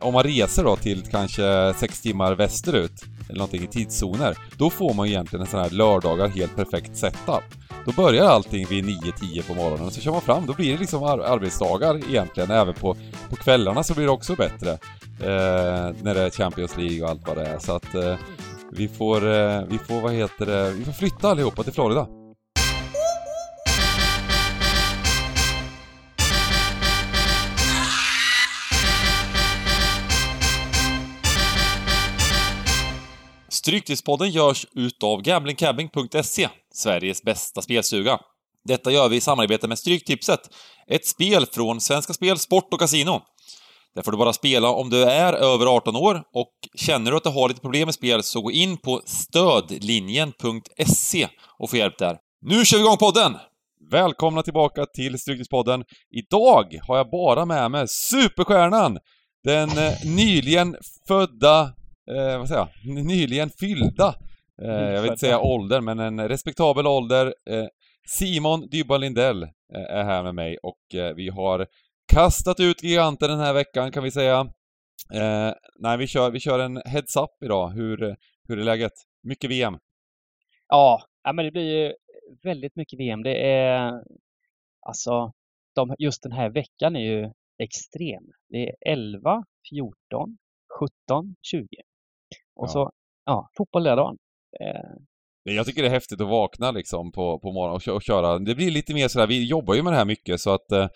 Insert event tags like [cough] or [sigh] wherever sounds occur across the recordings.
om man reser då till kanske sex timmar västerut, eller någonting i tidszoner, då får man ju egentligen en sån här lördagar helt perfekt setup. Då börjar allting vid 9-10 på morgonen och så kör man fram, då blir det liksom ar arbetsdagar egentligen, även på, på kvällarna så blir det också bättre. Eh, när det är Champions League och allt vad det är, så att eh, vi får, eh, vi får, vad heter det, vi får flytta allihopa till Florida. Stryktipspodden görs utav gamblingcabbing.se, Sveriges bästa spelstuga. Detta gör vi i samarbete med Stryktipset, ett spel från Svenska Spel, Sport och Casino. Där får du bara spela om du är över 18 år och känner du att du har lite problem med spel så gå in på stödlinjen.se och få hjälp där. Nu kör vi igång podden! Välkomna tillbaka till Stryktipspodden. Idag har jag bara med mig superstjärnan! Den eh, nyligen födda, eh, vad säger jag, nyligen fyllda, eh, jag vill inte säga ålder, men en respektabel ålder. Eh, Simon Dybban Lindell eh, är här med mig och eh, vi har kastat ut giganter den här veckan kan vi säga. Eh, nej, vi kör, vi kör en heads-up idag. Hur, hur är läget? Mycket VM? Ja, ja, men det blir ju väldigt mycket VM. Det är alltså, de, just den här veckan är ju extrem. Det är 11, 14, 17, 20. Och Ja. så, ja, fotboll hela dagen. Eh, Jag tycker det är häftigt att vakna liksom på, på morgonen och, och köra. Det blir lite mer sådär, vi jobbar ju med det här mycket så att eh,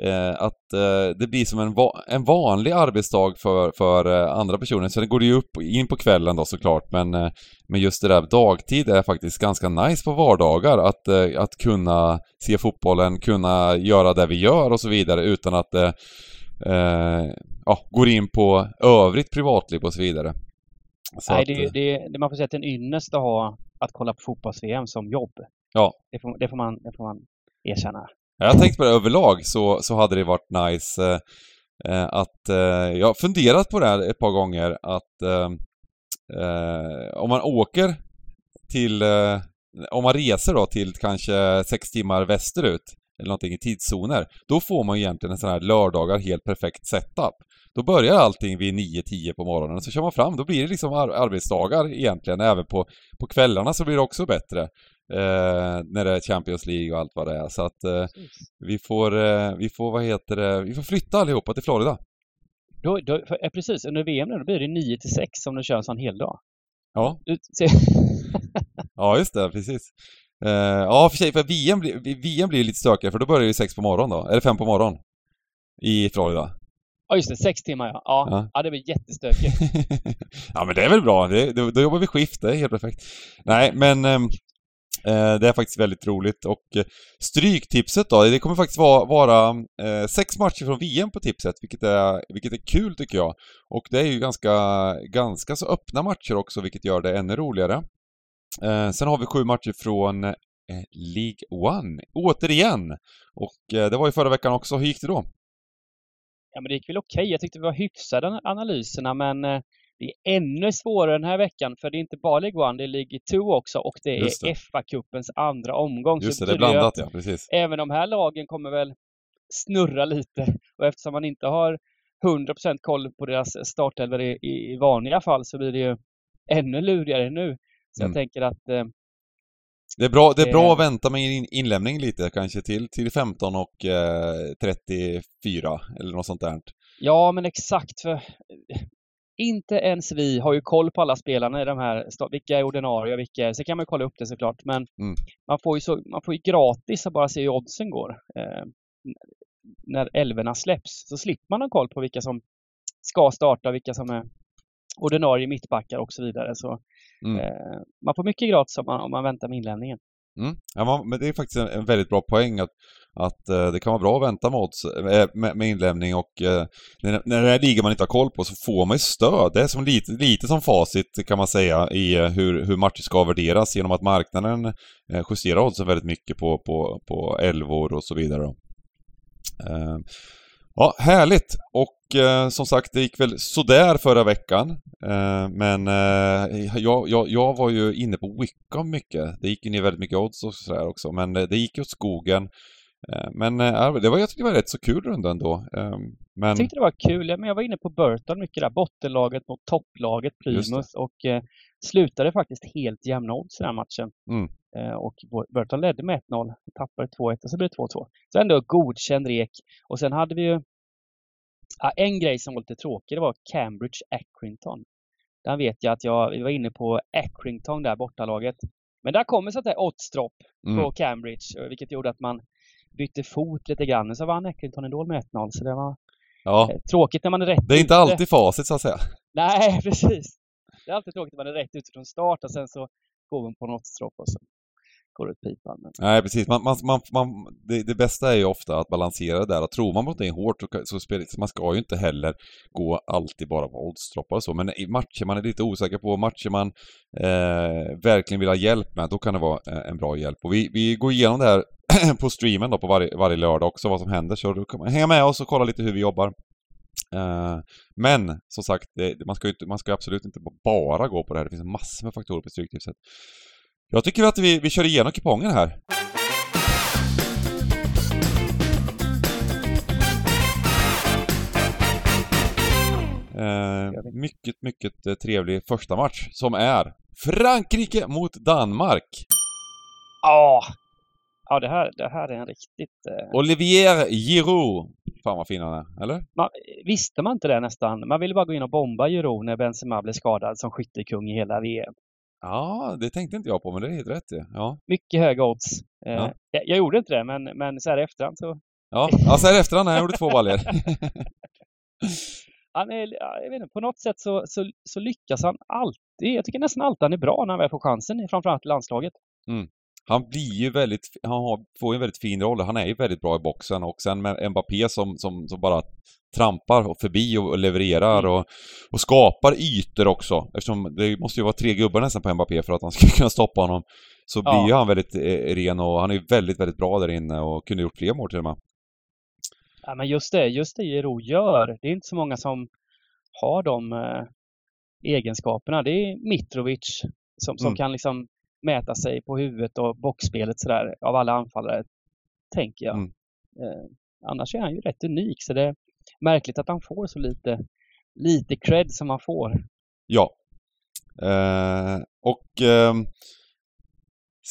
eh, att eh, det blir som en, va en vanlig arbetsdag för, för eh, andra personer. Sen går det ju upp in på kvällen då såklart, men, eh, men just det där dagtid är faktiskt ganska nice på vardagar. Att, att kunna se fotbollen, kunna göra det vi gör och så vidare utan att eh, ja, går in på övrigt privatliv och så vidare. Så nej, att, det, eh, det, man får säga att det är en ynnest att ha att kolla på fotbolls-VM som jobb. Ja. Det får, det får, man, det får man erkänna. Jag har tänkt på det överlag så, så hade det varit nice eh, eh, att... Eh, jag har funderat på det här ett par gånger att eh, eh, om man åker till... Om man reser då till kanske sex timmar västerut eller någonting i tidszoner, då får man egentligen en sån här lördagar helt perfekt setup. Då börjar allting vid 9-10 på morgonen och så kör man fram, då blir det liksom ar arbetsdagar egentligen, även på, på kvällarna så blir det också bättre. Eh, när det är Champions League och allt vad det är. Så att eh, vi får, eh, vi får, vad heter det, vi får flytta allihopa till Florida. Då, då, för, eh, precis, under VM nu, då blir det 9 till 6 om du kör en sån hel dag. Ja, Du, [laughs] ja just det, precis. Eh, ja, för sig, för VM, blir- VM blir lite stökigare för då börjar ju sex på morgonen då, eller fem på morgonen. I Florida. Ja, just det, 6 timmar ja. Ja, Ja. ja. det blir jättestökigt. [laughs] ja men det är väl bra, det, då, då jobbar vi skift, det är helt perfekt. Nej men ehm, eh, det är faktiskt väldigt roligt och eh, Stryktipset då, det kommer faktiskt vara, vara eh, sex matcher från VM på tipset, vilket är, vilket är kul tycker jag. Och det är ju ganska, ganska så öppna matcher också, vilket gör det ännu roligare. Eh, sen har vi sju matcher från eh, League One, återigen! Och eh, det var ju förra veckan också, hur gick det då? Ja, men det gick väl okej. Jag tyckte vi var hyfsade analyserna, men eh, det är ännu svårare den här veckan, för det är inte bara League One, det är League 2 också och det är FA-cupens andra omgång. Just Så det, det är blandat ja, precis. Även de här lagen kommer väl snurra lite och eftersom man inte har 100% koll på deras startelvor i, i vanliga fall så blir det ju ännu lurigare nu. Så Mm. jag tänker att eh, Det är bra, det är bra Eh. att vänta med in, inlämning lite, kanske till, till 15 och eh, 34 eller något sånt där. Ja, men exakt. För inte ens vi har ju koll på alla spelarna i de här, vilka är ordinarie och vilka är, så kan man ju kolla upp det såklart, men Mm. man, får ju så, man får ju gratis att bara se hur oddsen går. Eh, när älvorna släpps så slipper man ha koll på vilka som ska starta, vilka som är ordinarie mittbackar och så vidare. Så Mm. eh, man får mycket gratis om man, om man väntar med inlämningen. Mm. Ja, man, men det är faktiskt en, en väldigt bra poäng att, att eh, det kan vara bra att vänta med, odds, eh, med, med inlämning och eh, när, när det är ligor man inte har koll på så får man ju stöd. Det är som lite, lite som facit kan man säga i hur, hur matcher ska värderas genom att marknaden justerar oddsen väldigt mycket på, på, på elvor och så vidare. Ja, härligt! Och eh, som sagt, det gick väl sådär förra veckan. Eh, men eh, jag, jag, jag var ju inne på Wickham mycket. Det gick ju ner väldigt mycket odds och sådär också, men eh, det gick ju åt skogen. Eh, men eh, det var, jag tyckte det var rätt så kul runda ändå. Men... Jag tyckte det var kul. Men jag var inne på Burton mycket där. Bottenlaget mot topplaget Plymouth och eh, slutade faktiskt helt jämna odds i den här matchen. Mm. Eh, och Burton ledde med 1-0, tappade 2-1 och så blev det 2-2. Så ändå godkänd rek. Och sen hade vi ju ja, en grej som var lite tråkig, det var Cambridge Accrington. Där vet jag att jag vi var inne på Accrington där, bortalaget. Men där kommer så att säga oddsdropp Mm. på Cambridge, vilket gjorde att man bytte fot lite grann. Så vann Accrington ändå med 1-0, så det var Ja, eh, tråkigt när man är rätt det är inte ute. alltid facit så att säga. Nej, [laughs] precis. Det är alltid tråkigt när man är rätt ute från start och sen så går man på en oddsdropp och så går åt pipan. Men... Nej, precis. Man, man, man, man, det, det bästa är ju ofta att balansera det där. Och tror man på någonting hårt så, så spelar så man ska ju inte heller gå alltid bara på oddsdroppar och så. Men i matcher man är lite osäker på, matcher man eh, verkligen vill ha hjälp med, då kan det vara eh, en bra hjälp. Och vi, vi går igenom det här [clears throat] på streamen då på varje, varje lördag också, vad som händer. Så då kan man hänga med oss och kolla lite hur vi jobbar. Eh, men som sagt, det, man, ska ju inte, man ska absolut inte bara gå på det här. Det finns massor med faktorer på Stryktipset. Jag tycker att vi, vi kör igenom kupongen här. Eh, mycket, mycket eh, trevlig första match som är Frankrike mot Danmark. Ja, ja det, här, det här är en riktigt... Eh... Olivier Giroud. Fan vad fin han är, eller? Man, visste man inte det nästan? Man ville bara gå in och bomba Giroud när Benzema blev skadad som skyttekung i hela VM. Ja, det tänkte inte jag på, men det är helt rätt. Ja. Mycket höga odds. Eh, Ja. jag, jag gjorde inte det, men, men så här i efterhand så... Ja, alltså här i efterhand när jag gjorde två baljor. [laughs] Han är, ja, jag vet inte, på något sätt så, så, så lyckas han alltid. Jag tycker nästan alltid han är bra när han väl får chansen, framförallt i landslaget. Han blir ju väldigt, han har, får ju en väldigt fin roll. Han är ju väldigt bra i boxen och sen med Mbappé som, som, som bara trampar och förbi och, levererar Mm. och, och skapar ytor också. Eftersom det måste ju vara tre gubbar nästan på Mbappé för att han [laughs] ska kunna stoppa honom. Så blir Ja. ju han väldigt eh, ren och han är ju väldigt, väldigt bra där inne och kunde gjort fler mål till och med. Ja, men just det, just det Giroud gör. Det är inte så många som har de eh, egenskaperna. Det är Mitrovic som, som Mm. kan liksom mäta sig på huvudet och boxspelet sådär av alla anfallare, tänker jag. Mm. Eh, annars är han ju rätt unik, så det är märkligt att han får så lite, lite cred som han får. Ja. Eh, och ehm,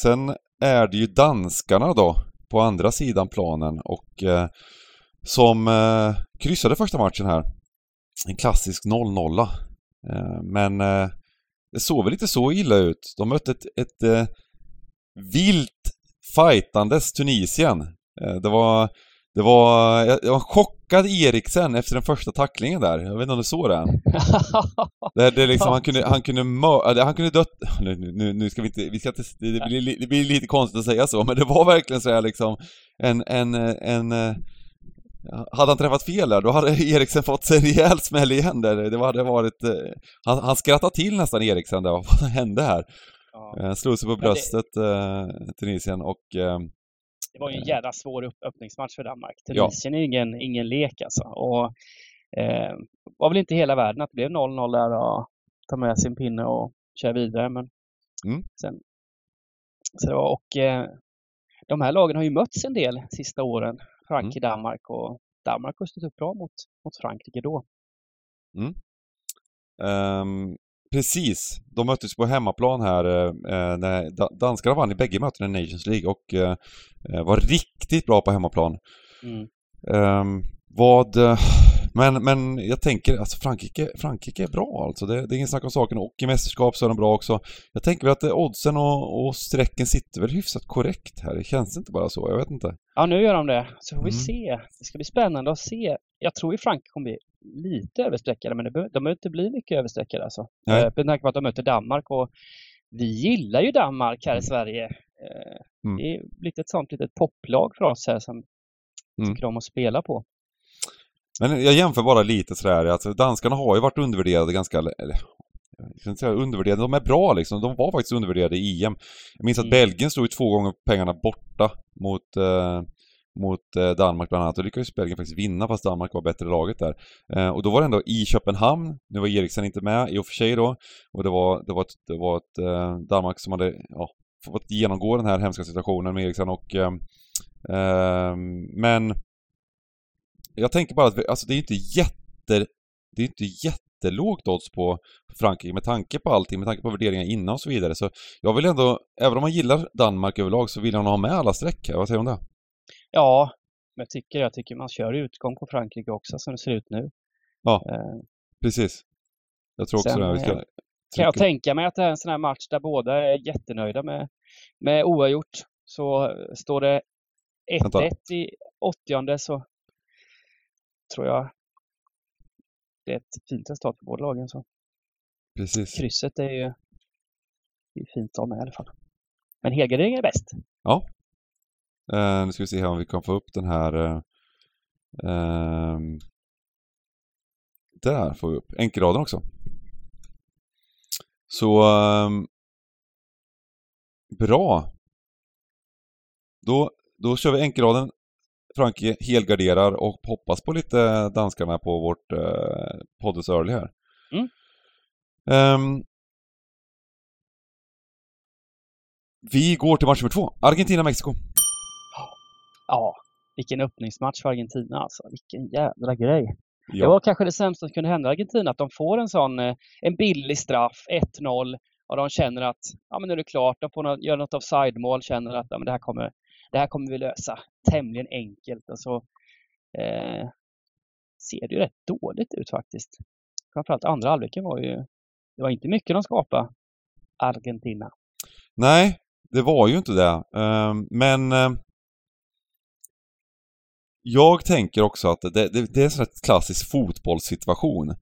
sen är det ju danskarna då på andra sidan planen och eh, som eh, kryssade första matchen här. En klassisk 0-0. Eh, men eh, det såg väl inte så illa ut. De mötte ett, ett eh, vilt fightandes Tunisien. Eh, det var det var, jag, jag var chockad Eriksen efter den första tacklingen där. Jag vet inte om du såg den? [laughs] Det, det liksom, han kunde, han kunde mör, han kunde dött... Nu, nu, nu ska vi inte, vi ska inte, det blir, li- det blir lite konstigt att säga så, men det var verkligen så här liksom en, en, en... Hade han träffat fel där, då hade Eriksen fått sig en rejäl smäll igen där. Det hade varit... eh, Han, han skrattade till nästan Eriksen där, [laughs] vad hände här? Ja. Eh, Slog sig på Men det- bröstet, eh, Tunisien, och... Det var ju en jävla svår upp, öppningsmatch för Danmark. Ja. Tunisien är ingen, ingen lek alltså. Och eh, var väl inte hela världen att det blev 0-0 där och ta med sin pinne och köra vidare. Men Mm. sen, så det var, och eh, de här lagen har ju mötts en del sista åren. Frankrike, Danmark och Danmark har stått upp bra mot, mot Frankrike då. Ehm, precis, de möttes på hemmaplan här eh, när da- danskarna vann i bägge mötena i Nations League och eh, eh, var riktigt bra på hemmaplan. Mm. Ehm, vad... eh, Men, men jag tänker, alltså Frankrike, Frankrike är bra alltså. Det, det är ingen snack om saken. Och i mästerskap så är de bra också. Jag tänker väl att oddsen och, och strecken sitter väl hyfsat korrekt här. Det känns inte bara så, jag vet inte. Ja, nu gör de det. Så får vi Mm. se. Det ska bli spännande att se. Jag tror ju Frankrike kommer bli lite överstreckade, men de behöver inte bli mycket överstreckade alltså. Nej. Eh, Med tanke på att de möter Danmark och vi gillar ju Danmark här i Sverige. Eh, Mm. Det är blivit ett sånt litet poplag för oss här som Mm. tycker om att spela på. Men jag jämför bara lite sådär, alltså danskarna har ju varit undervärderade ganska, eller jag inte säga undervärderade, de är bra liksom. De var faktiskt undervärderade i EM. Jag minns att Mm. Belgien stod ju två gånger pengarna borta mot, eh, mot eh, Danmark bland annat och lyckades Belgien faktiskt vinna fast Danmark var bättre laget där. Eh, och då var det ändå i Köpenhamn, nu var Eriksen inte med i och för sig då, och det var, det var ett, det var ett eh, Danmark som hade, ja, fått genomgå den här hemska situationen med Eriksen och eh, Ehm, men jag tänker bara att vi, alltså det är inte jätte... Det är inte jättelågt odds på Frankrike med tanke på allting, med tanke på värderingar innan och så vidare. Så jag vill ändå, även om man gillar Danmark överlag, så vill jag nog ha med alla streck här. Vad säger du om det? Ja, men jag tycker, jag tycker man kör utgång på Frankrike också som det ser ut nu. Ja, Eh, precis. Jag tror också Sen, det. Vi ska eh, Kan jag tänka mig att det är en sån här match där båda är jättenöjda med, med oavgjort. Så eh, står det Vänta. 1-1 i åttionde så tror jag det är ett fint resultat för båda lagen. Så Precis. krysset är ju det är fint ha med i alla fall. Men helgardering är bäst. Eh, nu ska vi se här om vi kan få upp den här... Eh, ehm, där får vi upp enkelraden också. Så... ehm, bra. Då, då kör vi enkelraden. Frankrike helgarderar och hoppas på lite danskarna på vårt eh, Poddes Early här. Mm. Ehm, vi går till match nummer två. Argentina-Mexiko. Ja, vilken öppningsmatch för Argentina alltså. Vilken jävla grej. Det Ja. var kanske det sämsta som kunde hända Argentina, att de får en sån, eh, en billig straff, 1-0, och de känner att, ja men nu är det klart, de får något, göra något offside-mål, känner att, ja men det här kommer, det här kommer vi lösa tämligen enkelt och så eh, ser det ju rätt dåligt ut faktiskt. Framförallt andra halvleken var ju, det var inte mycket de skapade, Argentina. Nej, det var ju inte det. Ehm, men eh, jag tänker också att det, det, det är en sån här klassisk fotbollssituation. [laughs]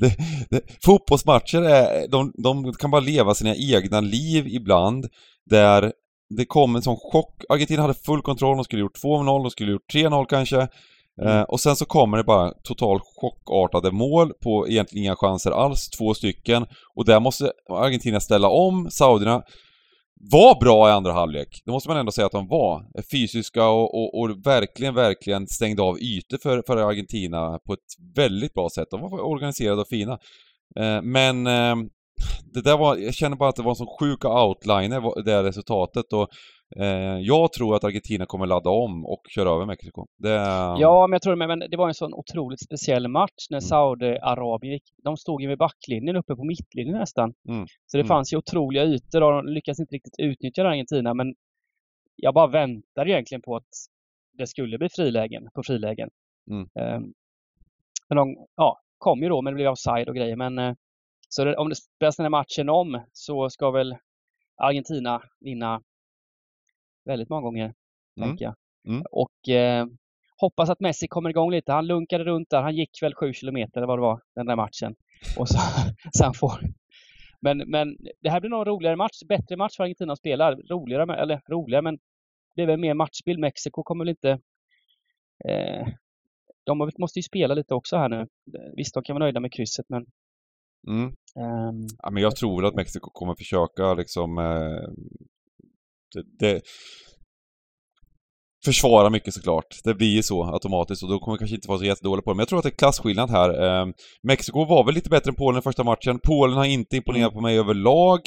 det, det, fotbollsmatcher är, de, de kan bara leva sina egna liv ibland där det kom en sån chock. Argentina hade full kontroll, de skulle gjort 2-0, de skulle gjort 3-0 kanske. Eh, och sen så kommer det bara total chockartade mål på egentligen inga chanser alls, två stycken. Och där måste Argentina ställa om. Saudierna var bra i andra halvlek. Det måste man ändå säga att de var. Fysiska och, och, och verkligen, verkligen stängde av ytor för, för Argentina på ett väldigt bra sätt. De var organiserade och fina. Eh, men eh, det där var, jag känner bara att det var en sån sjuk outliner, det här resultatet och eh, jag tror att Argentina kommer ladda om och köra över Mexiko. Det, Ja, men jag tror det, men det var en sån otroligt speciell match när Mm. Saudiarabien. De stod ju vid backlinjen uppe på mittlinjen nästan. Mm. Så det Mm. fanns ju otroliga ytor och de lyckades inte riktigt utnyttja Argentina, men jag bara väntade egentligen på att det skulle bli frilägen på frilägen. Mm. Ehm, men de ja, kom ju då, men det blev offside och grejer. Men eh, så det, om det spelas den här matchen om så ska väl Argentina vinna väldigt många gånger, Mm. tänker jag. Mm. Och eh, hoppas att Messi kommer igång lite. Han lunkade runt där. Han gick väl sju kilometer eller vad det var, den där matchen. Och så, [laughs] så han får... Men, men det här blir nog en roligare match. Bättre match för Argentina spelar. Roligare, med- eller roligare, men det är väl mer matchbild. Mexiko kommer väl inte... Eh, de måste ju spela lite också här nu. Visst, de kan vara nöjda med krysset, men... mm. ehm, Ja, men jag tror väl att Mexiko kommer försöka liksom eh, det, det, försvara mycket såklart. Det blir ju så automatiskt och då kommer kanske inte vara så jättedåliga på det. Men jag tror att det är klasskillnad här. Eh, Mexiko var väl lite bättre än Polen i första matchen. Polen har inte imponerat på mig överlag.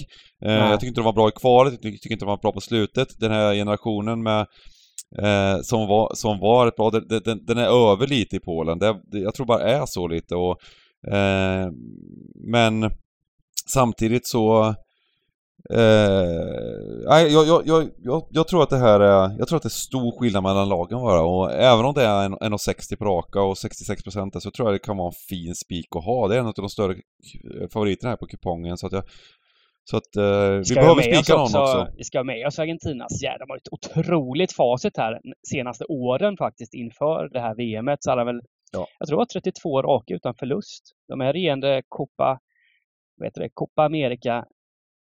Eh, Nej. jag tycker inte de var bra i kvalet, jag tycker inte de var bra på slutet. Den här generationen med eh, som, var, som var rätt bra, den, den, den är över lite i Polen. Det, det, jag tror bara är så lite och eh, men samtidigt så Eh, jag, jag, jag, jag, tror att det här är, jag tror att det är stor skillnad mellan lagen bara och även om det är en- 1,60 på raka och 66% där, så tror jag det kan vara en fin spik att ha. Det är en av de större k- favoriterna här på kupongen så att jag så att eh, vi ska behöver spika någon också. Vi ska ha med oss Argentinas, ja, de har ett otroligt facit här senaste åren faktiskt inför det här VMet. Så hade väl, Ja. Jag tror det var 32 raka utan förlust. De är regerande Copa, vad heter det, Copa America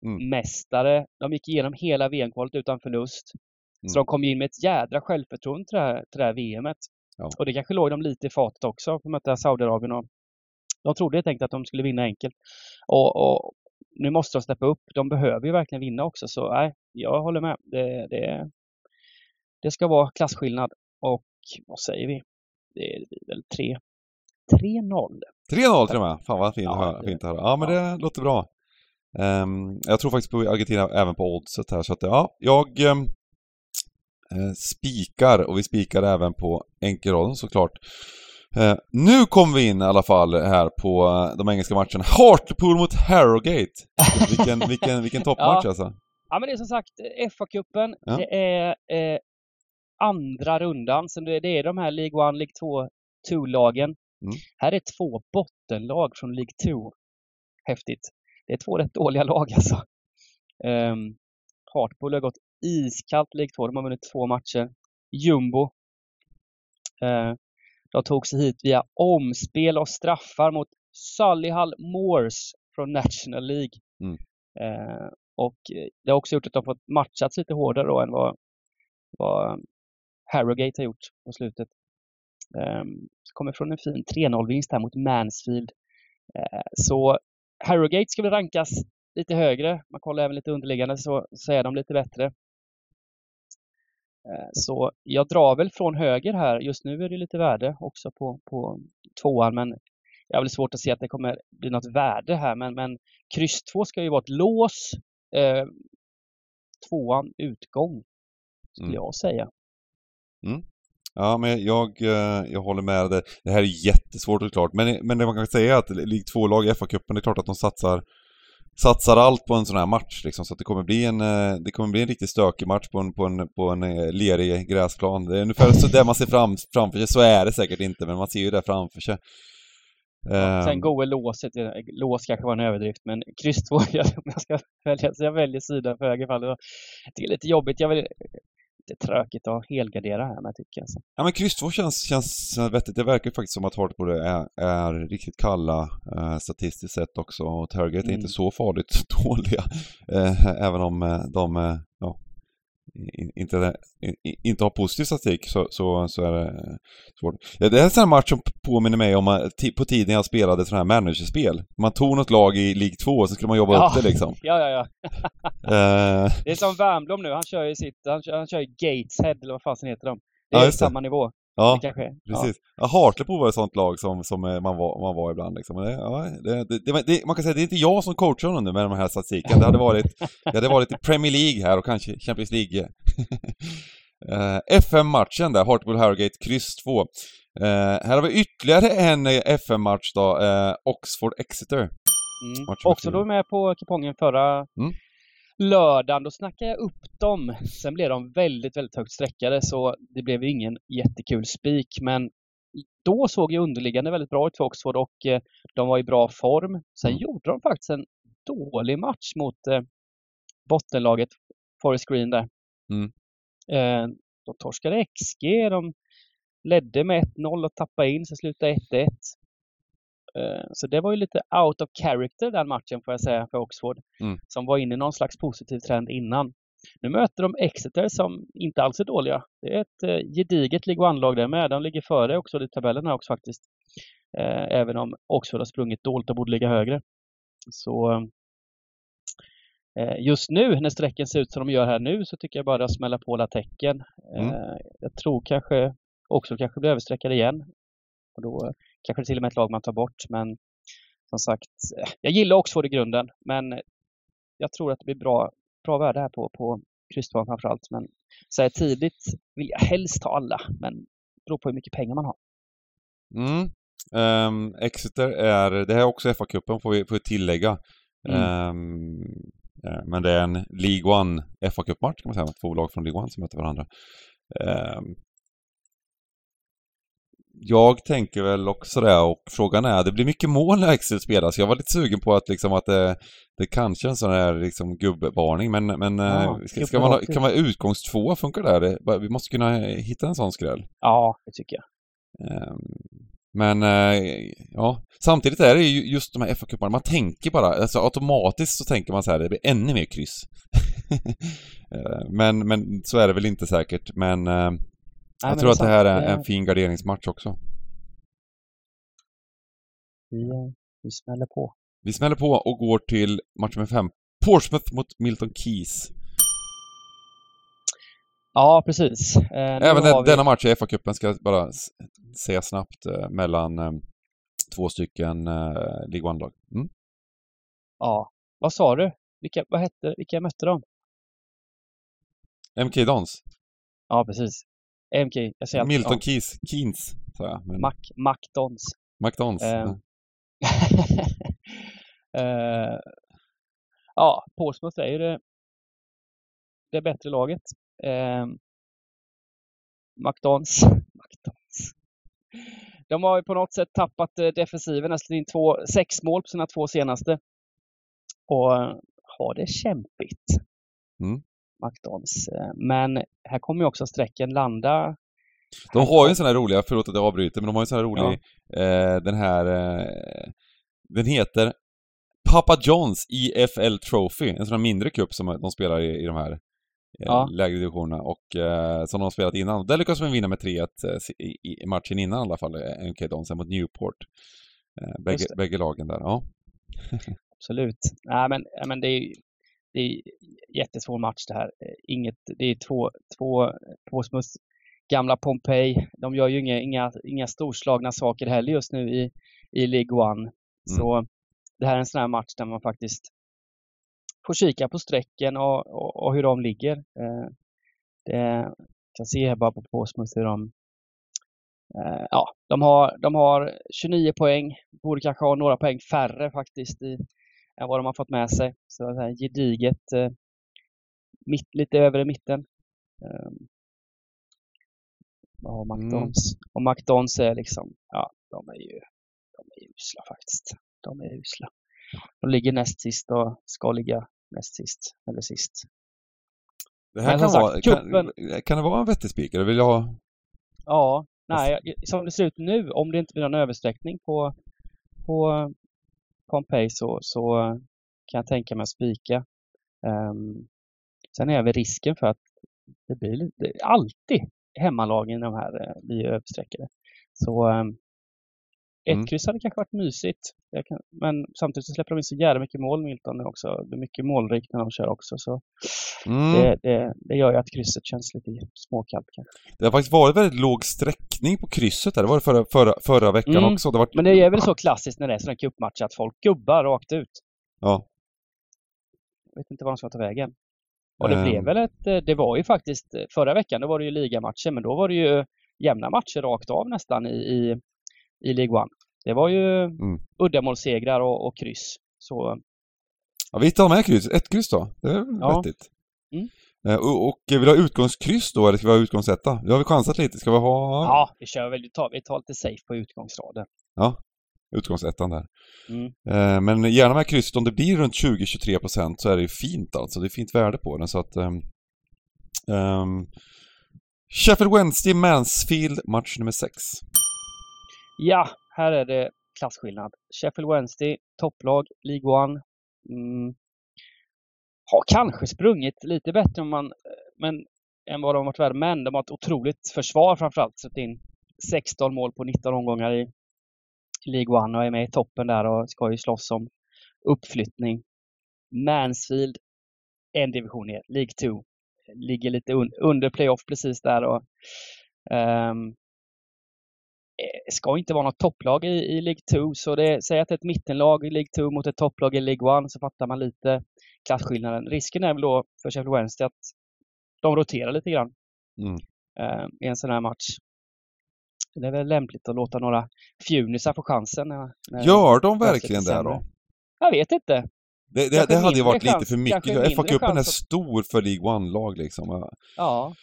Mm. mästare. De gick igenom hela VM-kvalet utan förlust. Mm. Så de kom in med ett jädra självförtroende till det här, till det här VMet. Ja. Och det kanske låg dem lite i fatet också att möta Saudiarabien. Och de trodde helt enkelt att de skulle vinna enkelt. Och, och nu måste de steppa upp. De behöver ju verkligen vinna också. Så nej, jag håller med. Det, det, det ska vara klasskillnad. Och vad säger vi? Det blir väl 3 3-0. 3-0 till och med. Fan vad fint, Ja, att höra, fint att höra. Ja men det låter bra. Ehm, jag tror faktiskt på Argentina även på oddset här så att ja, jag... eh, spikar och vi spikar även på enkelraden såklart. Eh, nu kommer vi in i alla fall här på eh, de engelska matcherna. Hartlepool mot Harrogate! Vilken, vilken, vilken [laughs] toppmatch Ja. alltså. Ja men det är som sagt FA-cupen. Ja. Det är eh, andra rundan. Så det, är de här League 1, League 2, 2-lagen. Mm. Här är två bottenlag från League 2. Häftigt. Det är två rätt dåliga lag alltså. Um, Hartlepool har gått iskallt League 2. De har vunnit två matcher. Jumbo. Eh, de tog sig hit via omspel och straffar mot Solihull Moors från National League. Mm. Eh, och eh, det har också gjort att de fått matchats lite hårdare då än vad, vad Harrogate har gjort på slutet. Um, kommer från en fin 3-0-vinst här mot Mansfield. Eh, så Harrogate ska väl rankas lite högre. Man kollar även lite underliggande så, så är de lite bättre. Eh, Så jag drar väl från höger här. Just nu är det lite värde också på, på tvåan men jag har väl svårt att se att det kommer bli något värde här men, men kryss 2 ska ju vara ett lås. Eh, tvåan utgång skulle Mm. jag säga. Ja, men jag, eh, jag håller med dig. Det här är jättesvårt såklart. Men, men det man kan säga är att League 2-lag i FA-cupen, det är klart att de satsar satsar allt på en sån här match liksom, så att det kommer bli en, eh, det kommer bli en riktigt stökig match på en, på en, på en eh, lerig gräsplan. Det är ungefär så där man ser fram, framför sig, så är det säkert inte, men man ser ju det framför sig. Ehm, Sen goe låset, lås kanske var en överdrift, men kryss 2, [laughs] jag, jag ska välja, så jag väljer sidan för höger fall. Det är lite jobbigt, jag vill lite tråkigt att helgardera här med tycker jag. Så. Ja men kryss 2 känns, känns vettigt. Det verkar faktiskt som att Hartlepool är, är riktigt kalla eh, statistiskt sett också. Och Target är Mm. inte så farligt [laughs] dåliga. Eh, även om eh, de eh, ja, inte, inte har positiv statistik så, så, så är det eh, svårt. Ja, det är en sån här match som påminner mig om eh, ti- på tiden jag spelade sådana här managerspel. Man tog något lag i League 2 och så skulle man jobba Ja. upp det liksom. [laughs] Ja, ja, ja. Eh, Det är som Wernbloom nu, han kör ju sitt, han kör, han kör Gateshead eller vad fasen heter de. Det Ja, är det. samma nivå. Ja. Kanske. Precis. Ja, Hartlepool var ett sånt lag som, som eh, man, var, man var ibland liksom. Men det, ja, det, det, det, man kan säga att det är inte jag som coachar honom nu med de här statistiken. Det hade varit, det hade varit i Premier League här och kanske Champions League. [laughs] uh, FM-matchen där, Hartlepool-Harrogate, kryss 2. Eh, här har vi ytterligare en eh, FM-match då, eh. Mm. Match nummer Också fyra. då med på kupongen förra Mm. Lördagen. Då snackade jag upp dem. Sen blev de väldigt, väldigt högt sträckade så det blev ingen jättekul spik. Men då såg ju underliggande väldigt bra ut för Oxford och eh, de var i bra form. Sen Mm. gjorde de faktiskt en dålig match mot eh, bottenlaget Forest Green där. Mm. Eh, de torskade XG. De ledde med 1-0 och tappade in, så slutade 1-1. Eh, Så det var ju lite out of character den matchen får jag säga för Oxford. Mm. Som var inne i någon slags positiv trend innan. Nu möter de Exeter som inte alls är dåliga. Det är ett eh, gediget League One-lag där med. De ligger före också i tabellen här också faktiskt. Eh, Även om Oxford har sprungit dåligt och borde ligga högre. Så just nu när strecken ser ut som de gör här nu så tycker jag bara att smälla på alla tecken. Mm. Jag tror kanske Oxford kanske blir överstreckade igen. Och då kanske till och med ett lag man tar bort. Men som sagt, eh, jag gillar Oxford i grunden. Men jag tror att det blir bra, bra värde här på, på krysstvåan framförallt. Men så här tidigt vill jag helst ta alla. Men det beror på hur mycket pengar man har. Mm. Ehm, Exeter är, det här är också FA-cupen får vi, får vi tillägga. Mm. Eh, men det är en League One FA-cupmatch kan man säga, två lag från League One som möter varandra. Ehm, jag tänker väl också det och frågan är, det blir mycket mål när Exeter spelas. Jag var lite sugen på att liksom att det, det kanske är en sån här liksom gubbvarning men, men Ja, eh, ska, ska man ha, kan man utgångstvåa, funkar det? det? Vi måste kunna hitta en sån skräll. Ja, det tycker jag. Ehm, Men eh, ja, samtidigt är det ju just de här FA-cuparna, man tänker bara, alltså automatiskt så tänker man så här, det blir ännu mer kryss. [laughs] Eh, men, men så är det väl inte säkert, men Nej, jag men tror att det här är en fin garderingsmatch också. Vi, eh, vi smäller på. Vi smäller på och går till match nummer fem. Portsmouth mot Milton Keys. Ja, precis. Eh, Även den, vi- denna match i FA-cupen ska jag bara säga snabbt eh, mellan eh, två stycken eh, League One-lag. Mm. Ja. Vad sa du? Vilka, vad hette, vilka mötte de? MK Dons. Ja, precis. MK, jag säger Milton ja. Keys, Keynes, sa jag. Men Mac, McDons. McDonalds. Eh. ja. [laughs] Eh, ja, Portsmouth är ju det, det bättre laget. Eh, McDons. [laughs] McDons. De har ju på något sätt tappat eh, defensiven, har släppt in två, sex mål på sina två senaste. Och eh, har det kämpigt. Mm. McDons. Eh, Men här kommer ju också strecken landa. De har ju en sån här roliga, förlåt att jag avbryter, men de har ju en sån här rolig, eh, den här, eh, den heter Papa Johns EFL Trophy, en sån här mindre cup som de spelar i, i de här eh, Ja. lägre divisionerna och eh, som de har spelat innan. Där lyckas de vinna med 3-1 eh, i, i matchen innan i alla fall, MK Dons mot Newport. Eh, bägge, bägge lagen där, ja. [laughs] Absolut. Nej, men, ja, men det är det är jättesvår match det här. Eh, Inget, det är två, två Portsmouths gamla Pompeji. De gör ju inga, inga, inga storslagna saker heller just nu i, i League One. Så det här är en sån här match där man faktiskt får kika på strecken och, och, och hur de ligger. Eh, det, kan se här bara på Portsmouth hur de eh, Ja, de har, de har 29 poäng. Borde kanske ha några poäng färre faktiskt i, än vad de har fått med sig. Så det här gediget eh, mitt, lite över i mitten. Eh, vad har McDonalds? Och McDonalds är liksom, ja, de är ju de är usla faktiskt. De är usla. De ligger näst sist och ska ligga näst sist, eller sist. Det här Men kan, som vara, sagt, kan, kan det vara en vettig? Vill jag ha... Ja, nej, som det ser ut nu, om det inte blir någon översträckning på, på Pompeji så, så kan jag tänka mig att spika. Um, sen är väl risken för att det blir lite, alltid hemmalagen i de här eh, blir översträckade. Så um, ett Mm. kryss hade kanske varit mysigt. Kan, men samtidigt så släpper de in så jävla mycket mål Milton nu också. Det är mycket målrikt när de kör också. Så Mm. det, det, det gör ju att krysset känns lite småkallt kanske. Det har faktiskt varit väldigt låg sträckning på krysset där. Det var det förra, förra, förra veckan Mm. också. Det varit... Men det är väl så klassiskt när det är sådana cupmatcher att folk gubbar rakt ut. Ja. Jag vet inte var de ska ta vägen. Och det Ehm. blev väl ett, eh, det var ju faktiskt, eh, förra veckan då var det ju ligamatcher, men då var det ju jämna matcher rakt av nästan i, i, i League One. Det var ju Mm. uddamålssegrar och, och kryss. Så ja vi tar med kryss. Ett kryss då. Det är Ja. vettigt. Mm. Eh, Och, och vill du ha utgångskryss då, eller ska vi ha utgångsetta? Nu har vi chansat lite. Ska vi ha ja, vi kör väl, vi tar, vi tar lite safe på utgångsraden. utgångsettan där? Mm. Eh, Men gärna med krysset. Om det blir runt 20-23 procent så är det ju fint alltså. Det är fint värde på den så att... ehm, ehm, Sheffield Wednesday, Mansfield, match nummer 6. Ja, här är det klasskillnad. Sheffield Wednesday, topplag, League One. Mm. Har kanske sprungit lite bättre än, man, men, än vad de varit värda, men de har ett otroligt försvar framförallt. Släppt in 16 mål på 19 omgångar i League One och är med i toppen där och ska ju slåss om uppflyttning. Mansfield, en division ner, League 2. Ligger lite un under playoff precis där och um, ska inte vara något topplag i, i League 2. Så det, säg att ett mittenlag i League 2 mot ett topplag i League 1 så fattar man lite klasskillnaden. Risken är väl då för Sheffield Wednesday att de roterar lite grann Mm. eh, i en sån här match. Det är väl lämpligt att låta några fjunisar få chansen. När, när Gör de verkligen det då? Jag vet inte. Det, det, det hade ju varit lite chans- för mycket. FA-cupen är stor för League One-lag liksom. Ja.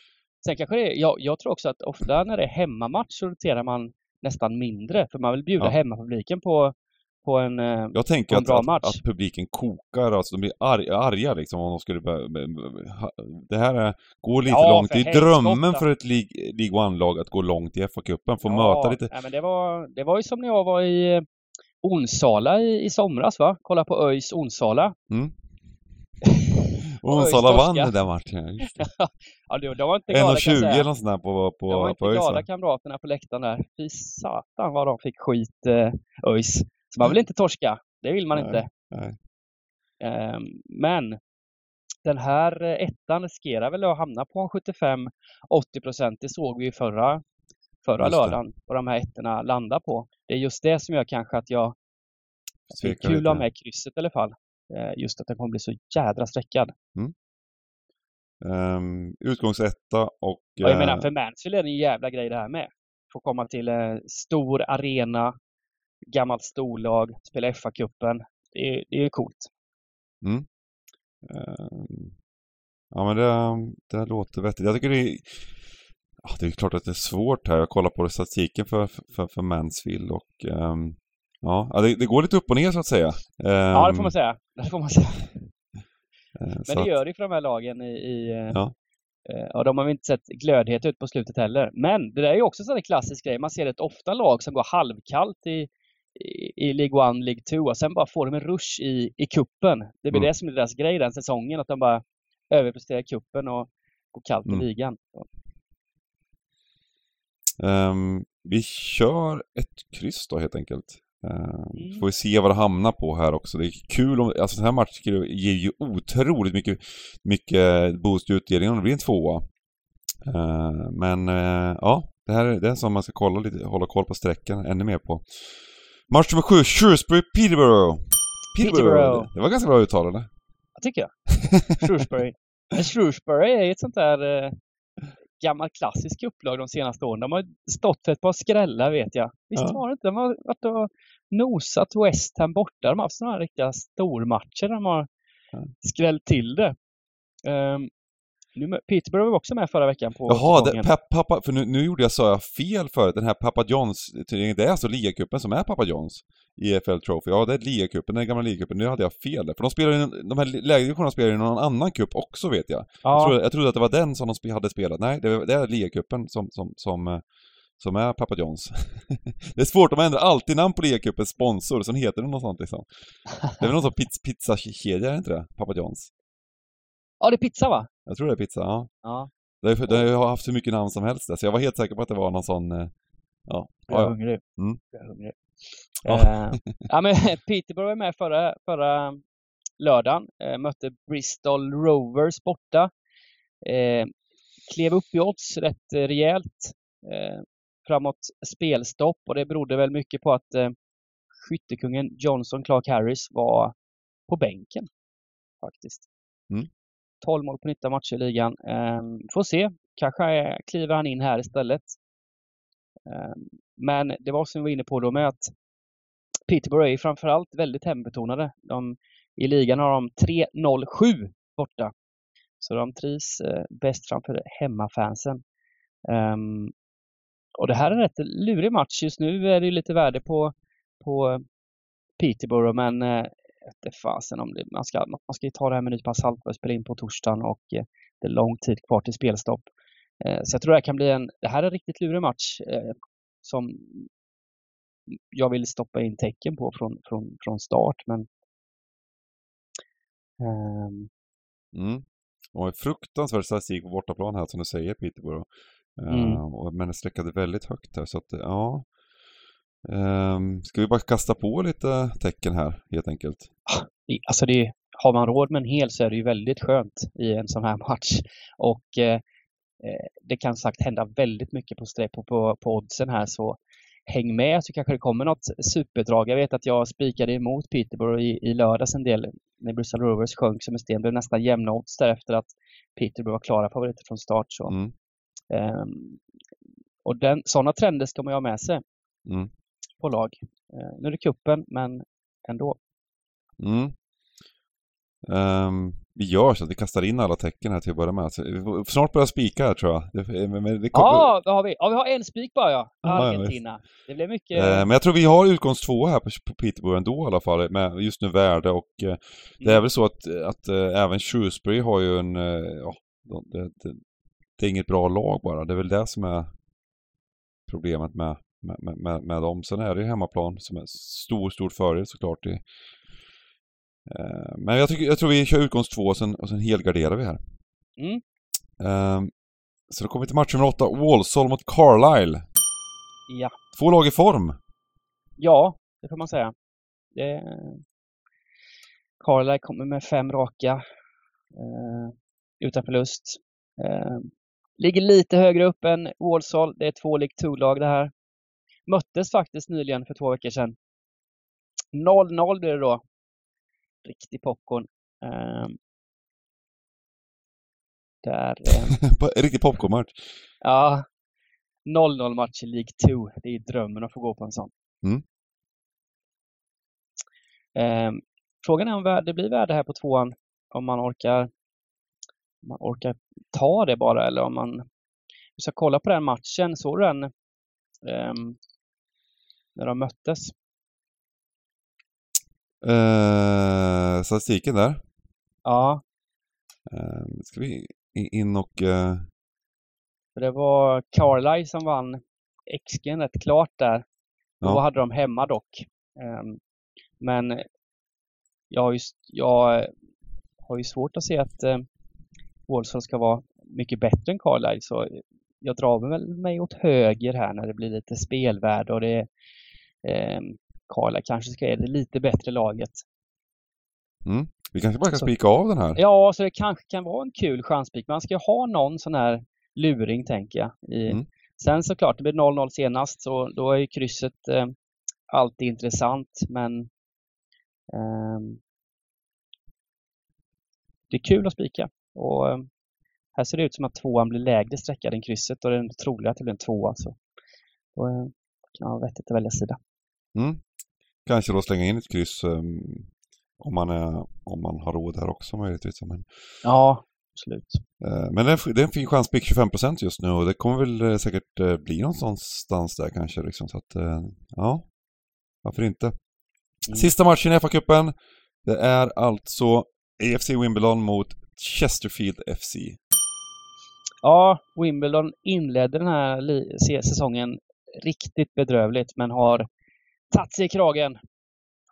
Sen kanske det jag, jag tror också att ofta när det är hemmamatch så roterar man nästan mindre. För man vill bjuda Ja. hemmapubliken på, på en... eh, Jag tänker en att, bra att, match. att publiken kokar, alltså de blir arga, arga liksom om de skulle börja... Det här är, går lite Ja, långt. Det är drömmen för ett League, League One-lag att gå långt i FA-cupen. Få möta lite... Nej, men det, var, det var ju som när jag var i Onsala i, i somras va? Kolla på ÖIS Onsala. Mm. Oj, Onsala vann den där matchen. just det. [laughs] Ja, de var inte glada kan 1,20 jag eller nåt sånt där på, De var på, inte på glada kamraterna på läktaren där. Fy satan vad de fick skit eh, ÖIS. Så man vill inte torska. Det vill man Nej, inte. nej. Ehm, men den här eh, ettan riskerar väl att hamna på en 75-80 procent. Det såg vi ju förra, förra lördagen. Och de här ettorna landar på. Det är just det som gör kanske att jag det är kul att ha med krysset i alla fall. Eh, Just att den kommer bli så jädra sträckad. Um, utgångsetta och... Ja, jag menar för Mansfield är det en jävla grej det här med. Få komma till en stor arena, gammalt storlag, spela FA-cupen. Det, är, det är coolt. Mm. Um, ja men det, det låter vettigt. Jag tycker det är... Ja, det är klart att det är svårt här. Jag kollar på statistiken för, för, för Mansfield och um, ja, det, det, går lite upp och ner så att säga. Ja, det får man säga. Det får man säga. Eh, men det gör det för de här lagen i, i eh, ja. Och de har vi inte sett glödhet ut på slutet heller. Men det där är ju också en sån klassisk grej. Man ser rätt ofta lag som går halvkallt i, i, i League 1, League 2 och sen bara får de en rush i, i kuppen. Det blir mm. det som är deras grej den säsongen, att de bara överpresterar kuppen och går kallt mm. i ligan. Um, vi kör ett kryss då helt enkelt. Mm. Får vi se vad det hamnar på här också. Det är kul om, alltså den här matchen ger ju otroligt mycket, mycket boost i utdelningen om det blir en tvåa. Uh, men uh, ja, det här är, det är som man ska kolla lite, hålla koll på sträckan ännu mer på. Match nummer sju, Shrewsbury Peterborough. Peterborough. Peterborough. Det var ganska bra uttal eller? Jag tycker jag. [laughs] Shrewsbury. Shrewsbury är ett sånt där eh, gammalt klassiskt upplag de senaste åren. De har stått för ett par skrällar vet jag. Visst ja. var det inte? De har varit och nosat West Ham borta. De har haft sådana här riktiga stormatcher. De har skrällt till det. Um, nu, Peterborough var också med förra veckan på Jaha, det, pappa, för nu, nu gjorde jag, sa jag fel förut. Den här Papa Johns-turneringen, det är alltså ligacupen som är Papa Johns i EFL Trophy. Ja, det är ligacupen, den gamla ligacupen. Nu hade jag fel. För de spelar ju, de här lägre divisionerna spelar i någon annan cup också vet jag. Ja. Jag, trodde, jag trodde att det var den som de hade spelat. Nej, det, det är ligacupen som, som, som, eh, som är Papa Johns. [laughs] det är svårt, de ändrar alltid namn på ligacupens sponsor, sen heter det något sånt liksom. Det är väl någon sån pizzakedja, är det inte det? Papa Johns? Ja, det är pizza va? Jag tror det är pizza, ja. ja. Det, det har haft hur mycket namn som helst där, så jag var helt säker på att det var någon sån... Eh, ja. Jag är hungrig. Mm. Jag är hungrig. Ja. Uh, ja, men [laughs] Peterborough var med förra, förra lördagen. Uh, mötte Bristol Rovers borta. Uh, klev upp i odds rätt rejält framåt spelstopp och det berodde väl mycket på att skyttekungen Johnson Clark Harris var på bänken faktiskt. Mm. 12 mål på 19 matcher i ligan. Ehm, får se, kanske kliver han in här istället. Ehm, men det var som vi var inne på då med att Peterborough är framförallt väldigt hembetonade. De, I ligan har de 3-0-7 borta. Så de trivs eh, bäst framför hemmafansen. Um, och det här är en rätt lurig match. Just nu är det lite värde på, på Peterborough men eh, vete fasen om det, man ska, man ska ju ta det här med nypa salt och spela in på torsdagen och eh, det är lång tid kvar till spelstopp. Eh, så jag tror det här kan bli en, det här är en riktigt lurig match eh, som jag vill stoppa in tecken på från, från, från start men um... mm. Och fruktansvärd statistik på bortaplan här som du säger Peterborough. Mm. Uh, men det sträckade väldigt högt här så att ja, Um, ska vi bara kasta på lite tecken här helt enkelt? Ah, alltså det, har man råd med en hel så är det ju väldigt skönt i en sån här [laughs] match. Och eh, eh, det kan sagt hända väldigt mycket på, på, på, på oddsen här så häng med så kanske det kommer något superdrag. Jag vet att jag spikade emot Peterborough i, i lördags en del när Bristol Rovers sjönk som en sten. Det blev nästan jämna odds därefter att Peterborough var klara favoriter från start. Så. Mm. Um, och den, sådana trender ska man ju ha med sig. Mm på lag. Eh, nu är det kuppen men ändå. Mm. Um, vi gör så att vi kastar in alla tecken här till att börja med. Alltså, vi får snart börja spika här tror jag. Det, men det kommer... Ja, det har vi. Ja, vi har en spik bara ja. Argentina. Ja, det blev mycket... Uh, men jag tror vi har utgångs två här på, på Peterborough ändå i alla fall. Med just nu värde och uh, det är mm. väl så att, att uh, även Shrewsbury har ju en, ja, det, det, det är inget bra lag bara. Det är väl det som är problemet med med, med, med dem. Sen är det ju hemmaplan som är stor, stor fördel såklart. I, eh, men jag, tycker, jag tror vi kör utgångs två och sen, och sen helgarderar vi här. Mm. Eh, så då kommer vi till match nummer åtta, Walsall mot Carlisle. Ja. Två lag i form. Ja, det får man säga. Det... Carlisle kommer med fem raka eh, utan förlust. Eh, ligger lite högre upp än Walsall. Det är två League 2-lag det här möttes faktiskt nyligen för två veckor sedan. 0-0 blir det då. Riktig popcorn. Ehm. Där, [laughs] eh, Riktig popcornmatch. ja, 0-0 match i League 2. Det är drömmen att få gå på en sån. Mm. Eh, frågan är om det blir värde här på tvåan. Om man orkar, man orkar ta det bara eller om man... Vi ska kolla på den matchen. Såg du den eh, när de möttes? Eh, statistiken där. Ja, Eh, ska vi in och... Eh, för det var Carlisle som vann XG rätt klart där. Då Ja. hade de hemma dock. Ehm, Men jag har ju, jag har ju svårt att se att eh, Wolfsson ska vara mycket bättre än Carlisle så jag drar väl mig åt höger här när det blir lite spelvärde och det eh, Carlisle kanske ska är det lite bättre laget. mm. Vi kanske bara kan Så- spika av den här. Ja, så det kanske kan vara en kul chanspik. Man ska ha någon sån här luring, tänker jag. I... Mm. Sen såklart, det blir 0-0 senast, så då är ju krysset eh, alltid intressant, men ehm, det är kul att spika. Och eh, här ser det ut som att tvåan blir lägre sträckad än krysset och det är troligt att det blir en tvåa. Så då eh, kan man ha vettigt att välja sida. Mm. Kanske då slänga in ett kryss ehm, om, man är, om man har råd här också möjligtvis. Men, Ja, absolut. eh, men det är, en fin chanspick, 25% just nu och det kommer väl säkert bli någonstans där kanske. Liksom, så att, ja, varför inte? Mm. Sista matchen i FA-cupen. Det är alltså AFC Wimbledon mot Chesterfield FC. Ja, Wimbledon inledde den här säsongen riktigt bedrövligt men har tagit sig i kragen.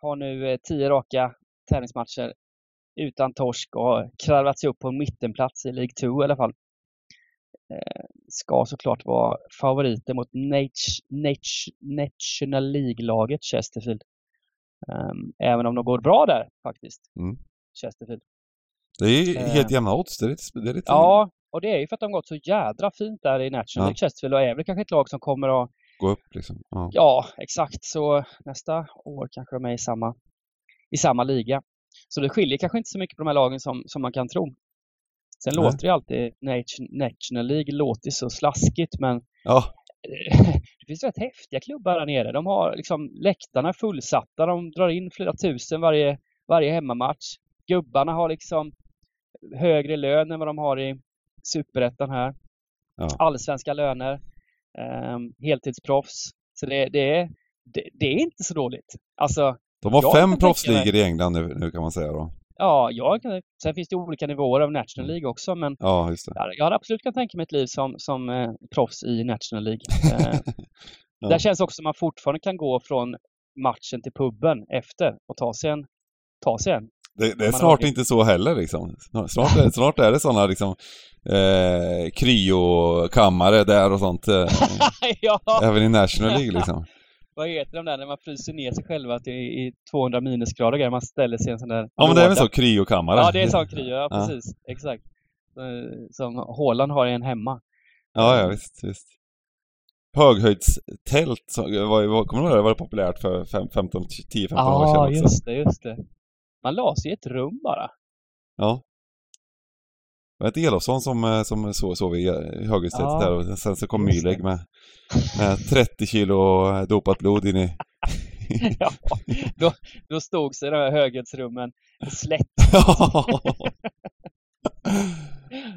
Har nu eh, tio raka tävlingsmatcher utan torsk och har kravlat sig upp på en mittenplats i League 2 i alla fall. Eh, ska såklart vara favoriter mot Nat- Nat- National League-laget Chesterfield. Ehm, även om de går bra där faktiskt. Mm. Chesterfield. Det är Eh. helt jämna odds. Det är lite, det är lite Ja, och det är ju för att de gått så jädra fint där i National Ja. Chesterfield och är väl kanske ett lag som kommer att gå upp liksom. Ja. Ja, exakt. Så nästa år kanske de är i samma, i samma liga. Så det skiljer kanske inte så mycket på de här lagen som, som man kan tro. Sen Nej. låter det alltid, Nation- National League låter så slaskigt men ja, [laughs] det finns rätt häftiga klubbar där nere. De har liksom läktarna fullsatta, de drar in flera tusen varje, varje hemmamatch. Gubbarna har liksom högre lön än vad de har i superettan här. Ja. Allsvenska löner. Um, heltidsproffs. Så det, det, är, det, det är inte så dåligt. Alltså, de har fem proffsligor i England nu, nu kan man säga då. ja, jag, kan- sen finns det olika nivåer av National. League också, men Ja, just det. jag jag hade absolut kunnat tänka mig ett liv som, som eh, proffs i National League. [laughs] Eh, Ja. Där känns också som man fortfarande kan gå från matchen till puben efter och ta sig en. Ta sig en. Det, det är snart har- inte så heller liksom. Snart, är, snart är det sådana liksom eh, kryokammare där och sånt. Eh, [laughs] ja, även i National League liksom. [laughs] vad heter de där när man fryser ner sig själva till i 200 minusgrader man ställer sig i en sån där Ja men det är väl så, kryokammare. Ja, det är en sån kryo, ja Ja. precis. Exakt. Eh, Som Haaland har en hemma. Ja, ja visst, visst. Höghöjdstält, var, kommer du ihåg det? Det var populärt för fem- 15, 10-15 år sedan Ja, också. just det, just det. Man la sig i ett rum bara. Ja. Det var ett Elofsson som, eh, som sov, sov i i höghöjdstältet Ja, där och sen så kom. Myleg med, med 30 kilo eh, dopat blod in i... [laughs] ja, då, då stod sig de här höghöjdsrummen slätt. [laughs] ja, [laughs]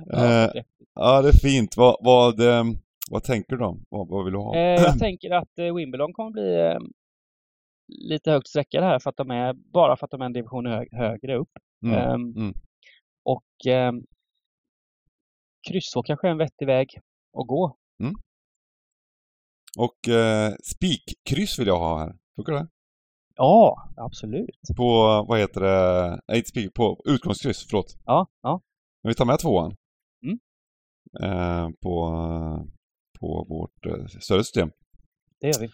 Ja, Eh, ja, det är fint. Vad, vad, eh, vad tänker du då? Vad, vad vill du ha? Eh, jag [clears throat] tänker att eh, Wimbledon kommer bli eh, lite högt sträckade här för att de är, bara för att de är en division hö högre upp. Mm. Ehm, mm. Och eh, kryss två kanske är en vettig väg att gå. Och eh, spikkryss vill jag ha här. Funkar det? Ja, absolut. På, vad heter det? Nej, inte spik, på utgångskryss, förlåt. Ja, ja. Men vi tar med tvåan. Mm. Eh, på, på vårt eh, större system. det gör vi.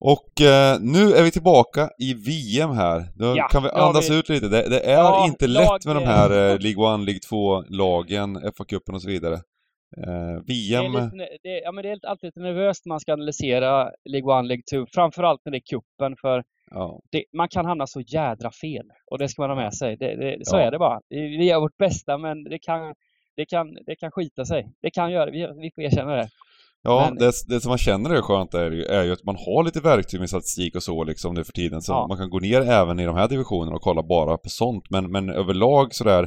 Och eh, nu är vi tillbaka i VM här. Då Ja, kan vi andas vi- ut lite. Det, det är Ja, inte lag- lätt med de här eh, League 1, League 2-lagen, FA-cupen och så vidare. Eh, Det är, VM... lite, det, ja, men det är alltid lite nervöst när man ska analysera League 1, League 2. Framförallt när det är kuppen för Ja, det, man kan hamna så jädra fel. Och det ska man ha med sig. Det, så är det bara. Vi vi gör vårt bästa men det kan, det kan, det kan skita sig. Det kan göra vi, vi får erkänna det. Ja, Men- det, det som man känner är skönt är ju, är ju att man har lite verktyg med statistik och så liksom nu för tiden. Så Ja. man kan gå ner även i de här divisionerna och kolla bara på sånt. Men, men överlag sådär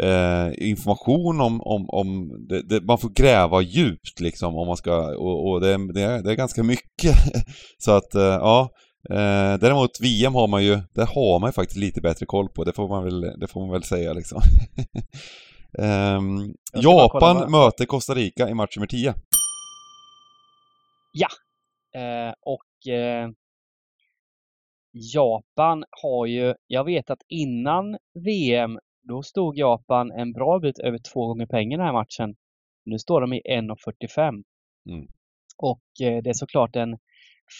eh, information om, om, om det, det, man får gräva djupt liksom om man ska, och, och det, är, det är ganska mycket. [laughs] så att, eh, ja. Eh, däremot VM har man ju, det har man ju faktiskt lite bättre koll på, det får man väl, det får man väl säga liksom. [laughs] Kolla Japan möter Costa Rica i match nummer 10. Eh, och eh, Japan har ju, jag vet att innan VM, då stod Japan en bra bit över två gånger pengarna den här matchen. Nu står de i 1,45. Mm. Och eh, det är såklart en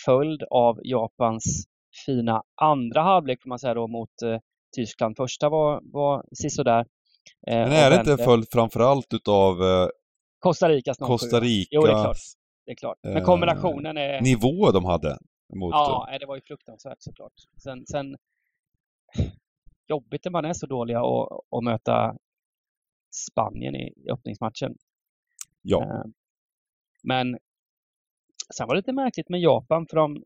följd av Japans fina andra halvlek får man säga då mot eh, Tyskland. Första var, var sisådär. Eh, Men är det inte en följd framförallt utav eh, Costa Ricas 0,7. Costa Ricas Jo, det är klart. Det är klart. Men eh, kombinationen är... nivå de hade mot... Ja, det var ju fruktansvärt såklart. Sen, sen jobbigt när man är så dåliga och, och möta Spanien i, i öppningsmatchen. ja. Eh, Men sen var det lite märkligt med Japan för de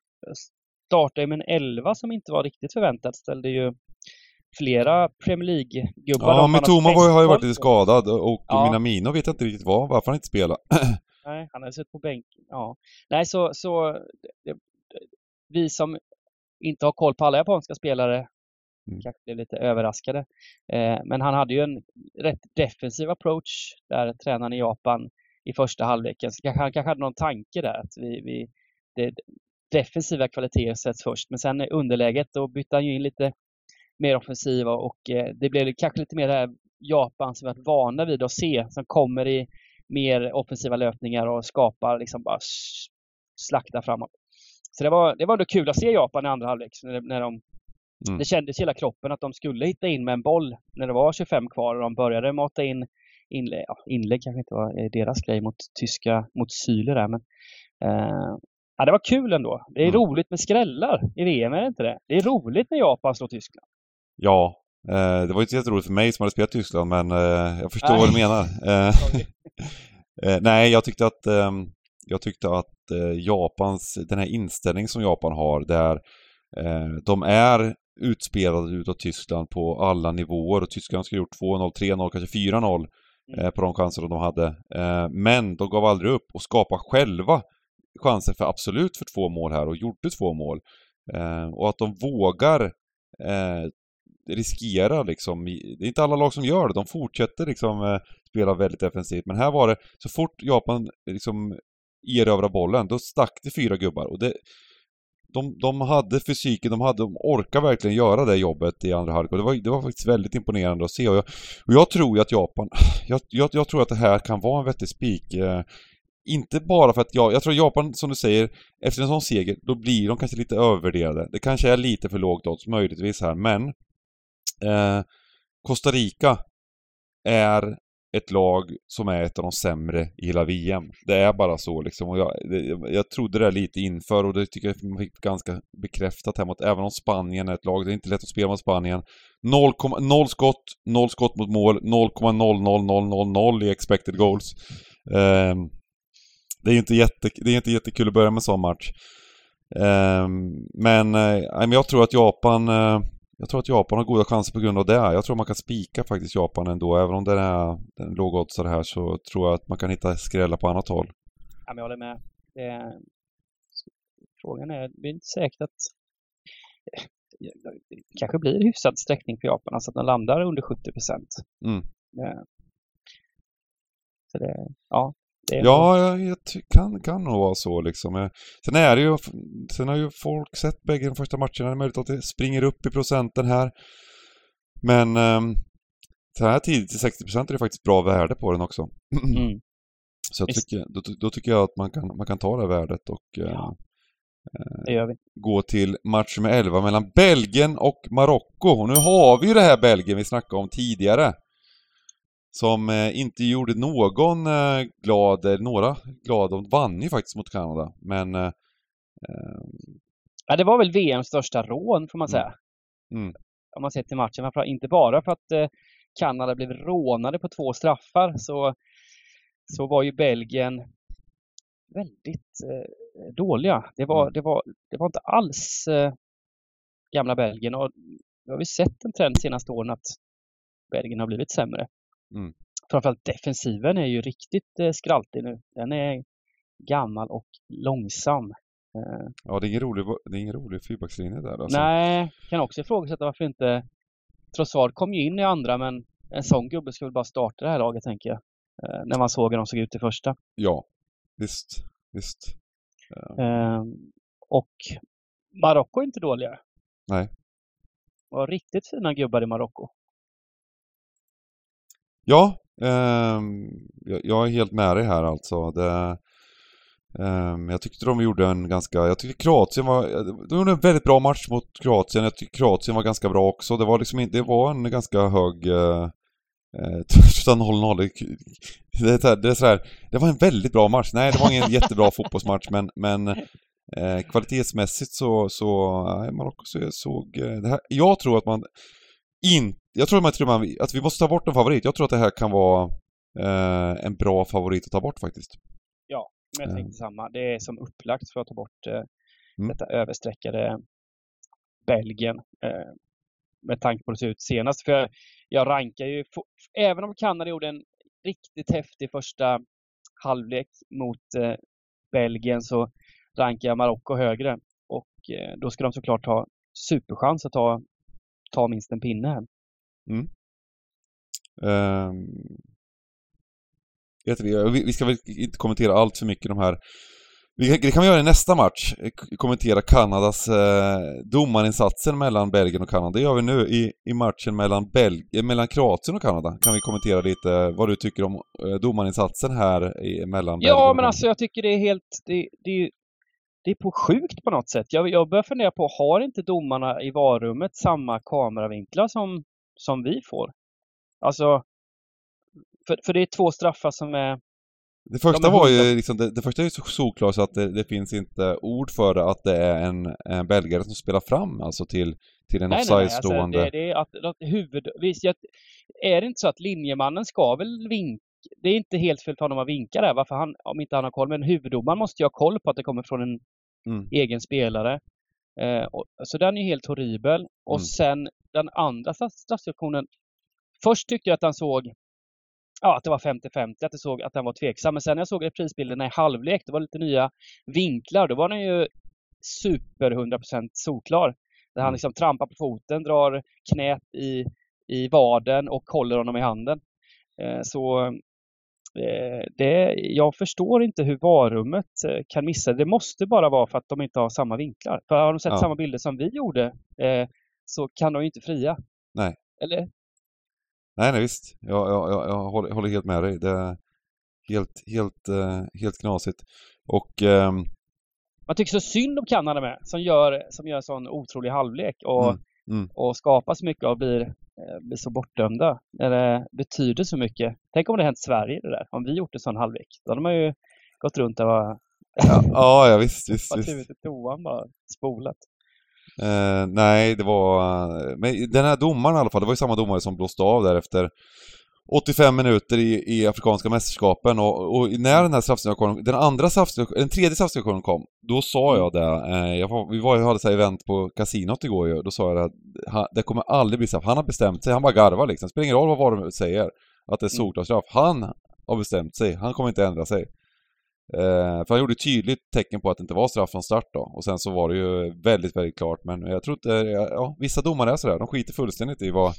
startade med en elva som inte var riktigt förväntat. Ställde ju flera Premier League-gubbar. Ja, de man har var, ju varit lite skadad och Ja. Minamino vet jag inte riktigt vad, varför han inte spelar. [clears throat] Nej, han hade suttit på bänken. Ja. Nej, så, så det, vi som inte har koll på alla japanska spelare Mm. kanske blev lite överraskade. Eh, men han hade ju en rätt defensiv approach där tränaren i Japan i första halvleken. Så kanske, han kanske hade någon tanke där att vi, vi det, defensiva kvaliteter sätts först. Men sen i underläget då bytte han ju in lite mer offensiva och eh, det blev kanske lite mer det här Japan som vi varit vana vid att se som kommer i mer offensiva löpningar och skapar liksom bara slakta framåt. Så det var, det var ändå kul att se Japan i andra halvlek när, när de Mm. det kändes i hela kroppen att de skulle hitta in med en boll när det var 25 kvar och de började mata in inlägg, ja, inlägg kanske inte var eh, deras grej mot tyska, mot Syle där men eh, ja, det var kul ändå. Det är Mm. roligt med skrällar i VM, är det inte det? Det är roligt när Japan slår Tyskland. Ja, det var inte jätteroligt för mig som hade spelat Tyskland men eh, jag förstår Nej. vad du menar. [laughs] Eh, [laughs] eh, nej, jag tyckte att, ehm, jag tyckte att eh, Japans, den här inställningen som Japan har där eh, de är utspelade utav Tyskland på alla nivåer och Tyskland skulle gjort 2-0, 3-0, kanske 4-0 Mm. eh, på de chanser de hade. Eh, men de gav aldrig upp och skapade själva chanser för absolut för två mål här och gjorde två mål. Eh, och att de vågar eh, riskera liksom. Det är inte alla lag som gör det. De fortsätter liksom eh, spela väldigt defensivt. Men här var det, så fort Japan liksom erövrar bollen, då stack det fyra gubbar. Och det, de, de hade fysiken, de, hade, de orkade verkligen göra det jobbet i andra halvlek. Och det var, det var faktiskt väldigt imponerande att se. Och jag, och jag tror ju att Japan, [sighs] jag, jag, jag tror att det här kan vara en vettig spik. Eh, inte bara för att jag, jag tror Japan, som du säger, efter en sån seger, då blir de kanske lite övervärderade. Det kanske är lite för lågt odds, möjligtvis här, men eh, Costa Rica är ett lag som är ett av de sämre i hela VM. Det är bara så liksom. Och jag, det, jag trodde det lite inför och det tycker jag man fick ganska bekräftat här mot, även om Spanien är ett lag, det är inte lätt att spela mot Spanien. 0, 0 skott, 0 skott mot mål, 0,00000 i expected goals. Ehm, det är ju inte, jätte, det är inte jättekul att börja med en sån match. Ehm, men, eh, jag tror att Japan eh, jag tror att Japan har goda chanser på grund av det. Jag tror man kan spika faktiskt Japan ändå. Även om den är den lågoddsare här så tror jag att man kan hitta skrällar på annat håll. Ja, men jag håller med. Är... Frågan är, det är inte säkert att det kanske blir hyfsad sträckning för Japan, alltså att de landar under 70 procent. Mm. Så det, ja. Det Ja, jag, jag kan, kan nog vara så liksom. Eh, Sen är det ju, sen har ju folk sett bägge de första matcherna. Det är möjligt att det springer upp i procenten här. Men um, så här tidigt till 60% är det faktiskt bra värde på den också. [clears throat] Mm. Så tycker, då, då tycker jag att man kan, man kan ta det värdet och eh, Ja. Det gör vi. gå till match med 11 mellan Belgien och Marocko. Och nu har vi ju det här Belgien vi snackade om tidigare. Som eh, inte gjorde någon eh, glad, eller några glada. De vann ju faktiskt mot Kanada. Men eh, eh, Ja, det var väl VMs största rån får man säga. Mm. Om man ser till matchen. Inte bara för att eh, Kanada blev rånade på två straffar så, så var ju Belgien väldigt eh, dåliga. Det var, Mm. det, var, det var inte alls eh, gamla Belgien och nu har vi sett en trend de senaste åren att Belgien har blivit sämre. Mm. Framförallt defensiven är ju riktigt eh, skraltig nu. Den är gammal och långsam. Eh, Ja, det är ingen rolig, det är ingen rolig fyrbackslinje där alltså. Nej, kan också ifrågasätta varför inte Trossard kom ju in i andra men en sån gubbe skulle bara starta det här laget tänker jag. Eh, när man såg hur de såg ut i första. Ja, visst, visst. Eh, och Marocko är inte dåliga. Nej. Det var riktigt fina gubbar i Marocko. Ja, ehm, jag, är helt med dig här alltså. Det, ehm, jag tyckte de gjorde en ganska, jag tyckte Kroatien var, de gjorde en väldigt bra match mot Kroatien. Jag tyckte Kroatien var ganska bra också. Det var liksom det var en ganska hög eh, eh, [laughs] 0-0. Det, det, är så här- det är så här, det var en väldigt bra match. Nej, det var ingen jättebra [laughs] fotbollsmatch men, men eh, kvalitetsmässigt så, så nej, Marocko så, såg eh, det här, jag tror att man inte jag tror att, man, att vi måste ta bort en favorit. Jag tror att det här kan vara eh, en bra favorit att ta bort faktiskt. Men jag Ja. tänkte samma. Det är som upplagt för att ta bort eh, Mm. detta överstreckade Belgien. Eh, med tanke på hur det ser ut senast. För jag, jag rankar ju, fo- även om Kanada gjorde en riktigt häftig första halvlek mot eh, Belgien så rankar jag Marocko högre. Och eh, då ska de såklart ha superchans att ta, ta minst en pinne här. Ehm, vet vi, vi, vi ska väl inte kommentera allt för mycket de här. Det kan vi göra i nästa match. eh, Kommentera Kanadas eh, domarinsatsen mellan Belgien och Kanada. Det gör vi nu i, i matchen mellan, Belg, eh, mellan Kroatien och Kanada. Kan vi kommentera lite vad du tycker om eh, domarinsatsen här i, mellan Belgien Ja, och men alltså jag tycker det är helt... Det, det, det är på sjukt på något sätt. Jag, jag börjar fundera på, har inte domarna i varummet samma kameravinklar som, som vi får? Alltså... För, för det är två straffar som är... Det första var ju liksom, det, det första är ju så solklart så att det, det finns inte ord för det att det är en, en belgare som spelar fram alltså till, till en Nej, nej, nej. Alltså, offside-stående. det, det är att, att huvud... Visst, jag, är det inte så att linjemannen ska väl vinka? Det är inte helt fel för honom att vinka där, varför han, om inte han har koll. Men huvuddomaren måste ju ha koll på att det kommer från en Mm. egen spelare. Eh, och, så den är ju helt horribel. Och Mm. sen den andra straff- straffsituationen. Först tyckte jag att han såg Ja, att det var 50-50, att såg att han var tveksam. Men sen när jag såg reprisbilderna i halvlek, det var lite nya vinklar. Då var den ju super 100% solklar. Där han Mm. liksom trampar på foten, drar knät i, i vaden och håller honom i handen. Eh, så eh, det, jag förstår inte hur varummet eh, kan missa det. Måste bara vara för att de inte har samma vinklar. För har de sett Ja. samma bilder som vi gjorde så kan de ju inte fria. Nej. Eller? Nej, nej visst. Jag, jag, jag, jag håller, håller helt med dig. Det är helt, helt, eh, helt knasigt. Och ehm, Man tycker så synd om Kanada med, som gör, som gör sån otrolig halvlek och, Mm, mm. och skapar så mycket och blir, eh, blir så bortdömda. Det betyder så mycket. Tänk om det hänt Sverige det där, om vi gjort en sån halvlek. Då hade man ju gått runt och ja, [laughs] ja, ja, visst, visst, varit huvudet i toan bara spolat. Eh, nej, det var... Men den här domaren i alla fall, det var ju samma domare som blåste av där efter 85 minuter i, i Afrikanska mästerskapen. Och, och när den här straffsituationen, den andra straffsituationen, den tredje straffsituationen kom, då sa jag det, eh, jag var, vi var ju hade så här event på kasinot igår ju, då sa jag det, att ha- det kommer aldrig bli straff, han har bestämt sig, han bara garvar liksom, det spelar ingen roll vad Varumö säger, att det är solklar straff, han har bestämt sig, han kommer inte ändra sig. Eh, för han gjorde tydligt tecken på att det inte var straff från start då. Och sen så var det ju väldigt, väldigt klart. Men jag tror inte... Ja, vissa domare är sådär. De skiter fullständigt i vad,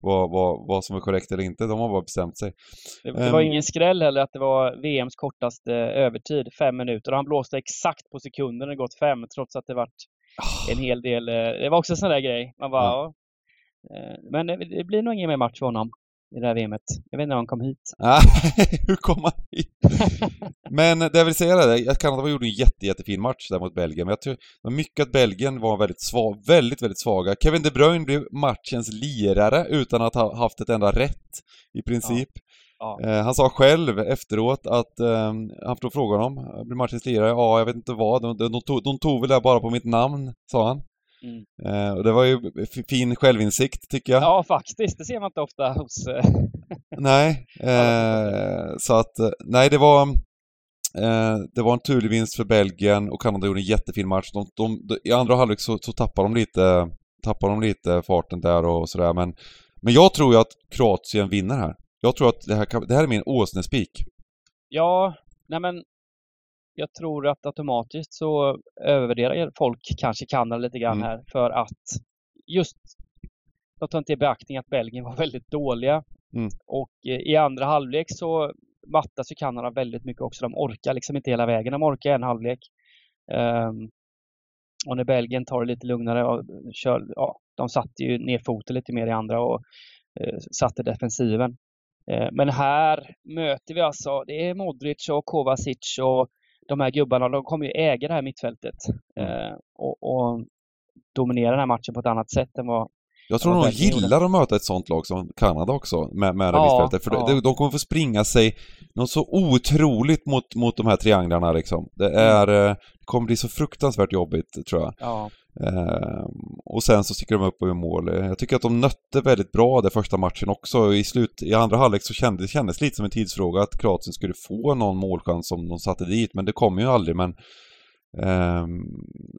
vad, vad, vad som är korrekt eller inte. De har bara bestämt sig. Det, det var Ehm. ingen skräll heller att det var VMs kortaste övertid, fem minuter. Och han blåste exakt på sekunden när det gått fem, trots att det varit en hel del. eh, Det var också en sån där grej. Man bara, ja. Eh, Men det det blir nog ingen mer match för honom i det här VMet. Jag vet inte när han kom hit. [laughs] Hur kom han hit? Men det jag vill säga är att Kanada gjorde en jätte, jättefin match där mot Belgien. Men jag tror det var mycket att Belgien var väldigt svag, väldigt, väldigt svaga. Kevin De Bruyne blev matchens lirare utan att ha haft ett enda rätt i princip. Ja. Eh, han sa själv efteråt att, eh, han då frågade honom, blir matchens lirare? Ja, jag vet inte vad. De, de, de, tog, de tog väl det bara på mitt namn, sa han. Mm. Eh, och det var ju fin självinsikt tycker jag. Ja, faktiskt. Det ser man inte ofta hos... Eh, [laughs] nej, eh, så att, nej det var... Det var en turlig vinst för Belgien och Kanada gjorde en jättefin match. De, de, de, I andra halvlek så, så tappade de lite, tappade de lite farten där och sådär men Men jag tror ju att Kroatien vinner här. Jag tror att det här, kan, det här är min åsnespik. Ja, nej men jag tror att automatiskt så övervärderar folk kanske Kanada lite grann Mm. här för att just de tar inte i beaktning att Belgien var [laughs] väldigt dåliga. Mm. Och eh, i andra halvlek så mattas ju Kanada väldigt mycket också. De orkar liksom inte hela vägen. De orkar en halvlek. Ehm, och när Belgien tar det lite lugnare och kör, ja, de satte ju ner foten lite mer i andra och eh, satte defensiven. Eh, men här möter vi alltså, det är Modric och Kovacic och de här gubbarna, de kommer ju äga det här mittfältet. Eh, och, och dominera den här matchen på ett annat sätt än vad Jag tror Ja, de gillar att möta ett sånt lag som Kanada också, med, med det Ja. För ja. de, de kommer få springa sig något så otroligt mot, mot de här trianglarna liksom. Det Mm. är, eh, det kommer bli så fruktansvärt jobbigt, tror jag. Ja, Ehm, och sen så sticker de upp och gör mål. Jag tycker att de nötte väldigt bra den första matchen också. I, slut, i andra halvlek så kändes det kändes lite som en tidsfråga att Kroatien skulle få någon målchans som de satte dit, men det kom ju aldrig. Men ehm,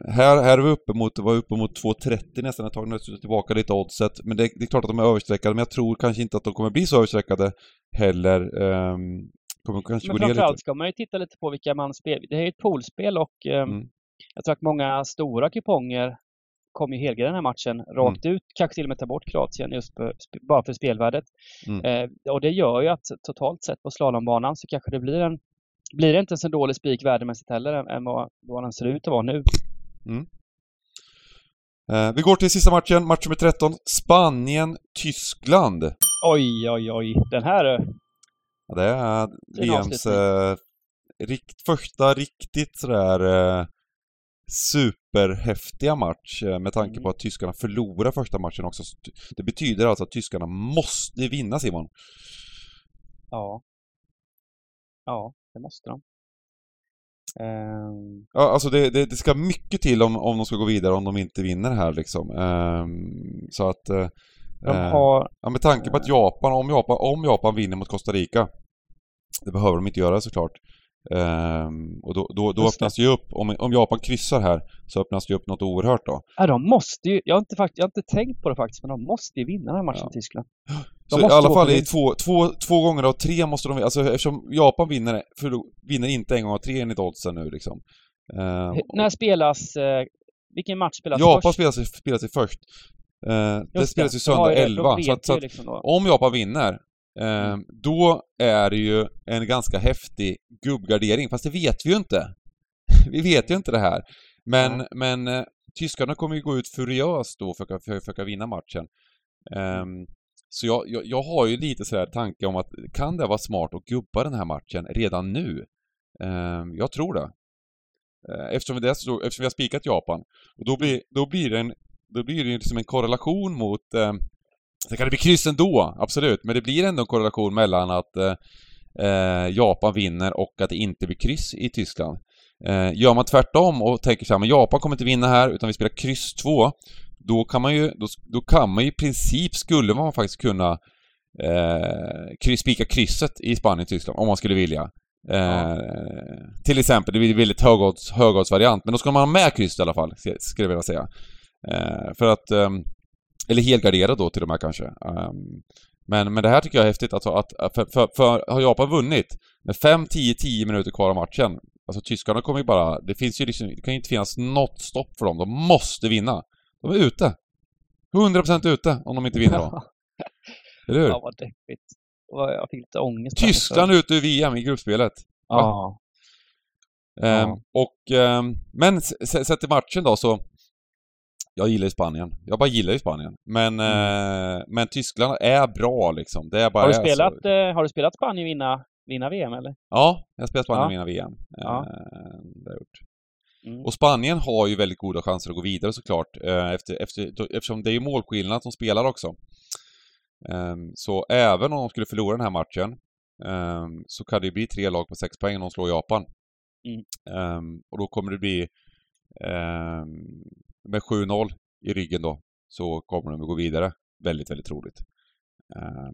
här, här är vi uppe mot, var uppe mot 2.30 nästan ett tag, nu är tillbaka lite oddset. Men det, det är klart att de är överstreckade, men jag tror kanske inte att de kommer bli så överstreckade heller. Um, kommer kanske men gå ner lite. ska man ju titta lite på vilka man spelar. Det här är ju ett poolspel och eh, Mm. jag tror att många stora kuponger kommer ju helga den här matchen rakt ut. Kanske till och med ta bort Kroatien just på, bara för spelvärdet. Mm. Eh, och det gör ju att totalt sett på slalombanan så kanske det blir en blir det inte en så dålig spik värdemässigt heller än, än vad, vad den ser ut att vara nu. Eh, vi går till sista matchen, match nummer 13. Spanien-Tyskland. Oj, oj, oj. Den här eh, Ja, det är VMs eh, rikt, första riktigt sådär eh, superhäftiga match eh, med tanke Mm. på att tyskarna förlorar första matchen också. Det betyder alltså att tyskarna måste vinna Simon. Ja. Ja, det måste de. Ehm, Ja, alltså det, det, det ska mycket till om, om de ska gå vidare om de inte vinner här liksom. Ehm, så att... eh, har... Ja, med tanke på att Japan, om Japan, om Japan vinner mot Costa Rica, det behöver de inte göra såklart, ehm, och då, då, då öppnas det ju upp, om, om Japan kryssar här, så öppnas det ju upp något oerhört då. Ja, de måste ju... Jag har, inte fakt, jag har inte tänkt på det faktiskt, men de måste ju vinna den här matchen, Ja. Tyskland. Så i alla fall för i två, två, två gånger av tre måste de, alltså eftersom Japan vinner, förlo, vinner inte en gång av tre enligt oddsen nu liksom. Ehm, H- När spelas... Eh, vilken match spelas Japan först? spelar sig, spelar sig först. Eh, det spelas ju söndag jag det. 11, Då så att, så att liksom om Japan vinner, Mm. då är det ju en ganska häftig gubbgardering, fast det vet vi ju inte. [laughs] vi vet ju inte det här. Men, Nej. men eh, tyskarna kommer ju gå ut furiöst då för att för, försöka vinna matchen. Ehm, så jag, jag, jag har ju lite sådär tanke om att kan det vara smart att gubba den här matchen redan nu? Ehm, jag tror det. Eh, Eftersom vi, dessutom, eftersom vi har spikat Japan. Och då blir, då blir det en, då blir det liksom en korrelation mot... Eh, sen kan det bli kryss ändå, absolut. Men det blir ändå en korrelation mellan att eh, eh, Japan vinner och att det inte blir kryss i Tyskland. Eh, gör man tvärtom och tänker så här, men Japan kommer inte vinna här utan vi spelar kryss 2. Då kan man ju, då, då kan man ju i princip, skulle man faktiskt kunna eh, spika krysset i Spanien-Tyskland om man skulle vilja. Eh, Ja. Till exempel, det blir väldigt högodds, högoddsvariant, men då ska man ha med kryss i alla fall, skulle jag vilja säga. Eh, för att, ehm, eller helgarderad då till och med kanske. Ehm, men, men det här tycker jag är häftigt, alltså att, att för, för, för har Japan vunnit med 5, 10, 10 minuter kvar av matchen, alltså tyskarna kommer ju bara, det finns ju liksom, det kan ju inte finnas något stopp för dem, de måste vinna. De är ute. 100% ute om de inte vinner då. Eller hur? ja, vad deppigt. Jag fick lite ångest. Tyskland ute ur VM i gruppspelet. Ja. Ehm, Ja. och, ehm, men sett till matchen då så... Jag gillar ju Spanien. Jag bara gillar ju Spanien. Men, eh, men Tyskland är bra liksom. Det är bara Mm. Har du spelat, Så. eh, har du spelat Spanien vinna, vinna VM eller? Ja, jag har spelat Spanien Ja. vinna VM. Ja. Eh, det har jag gjort. Mm. Och Spanien har ju väldigt goda chanser att gå vidare såklart. Eh, efter, efter, då- eftersom det är ju målskillnad som spelar också. Ehm, så även om de skulle förlora den här matchen ehm, så kan det ju bli tre lag på sex poäng om de slår Japan. Mm. Ehm, och då kommer det bli med 7-0 i ryggen då så kommer de att gå vidare. Väldigt, väldigt troligt. Eh,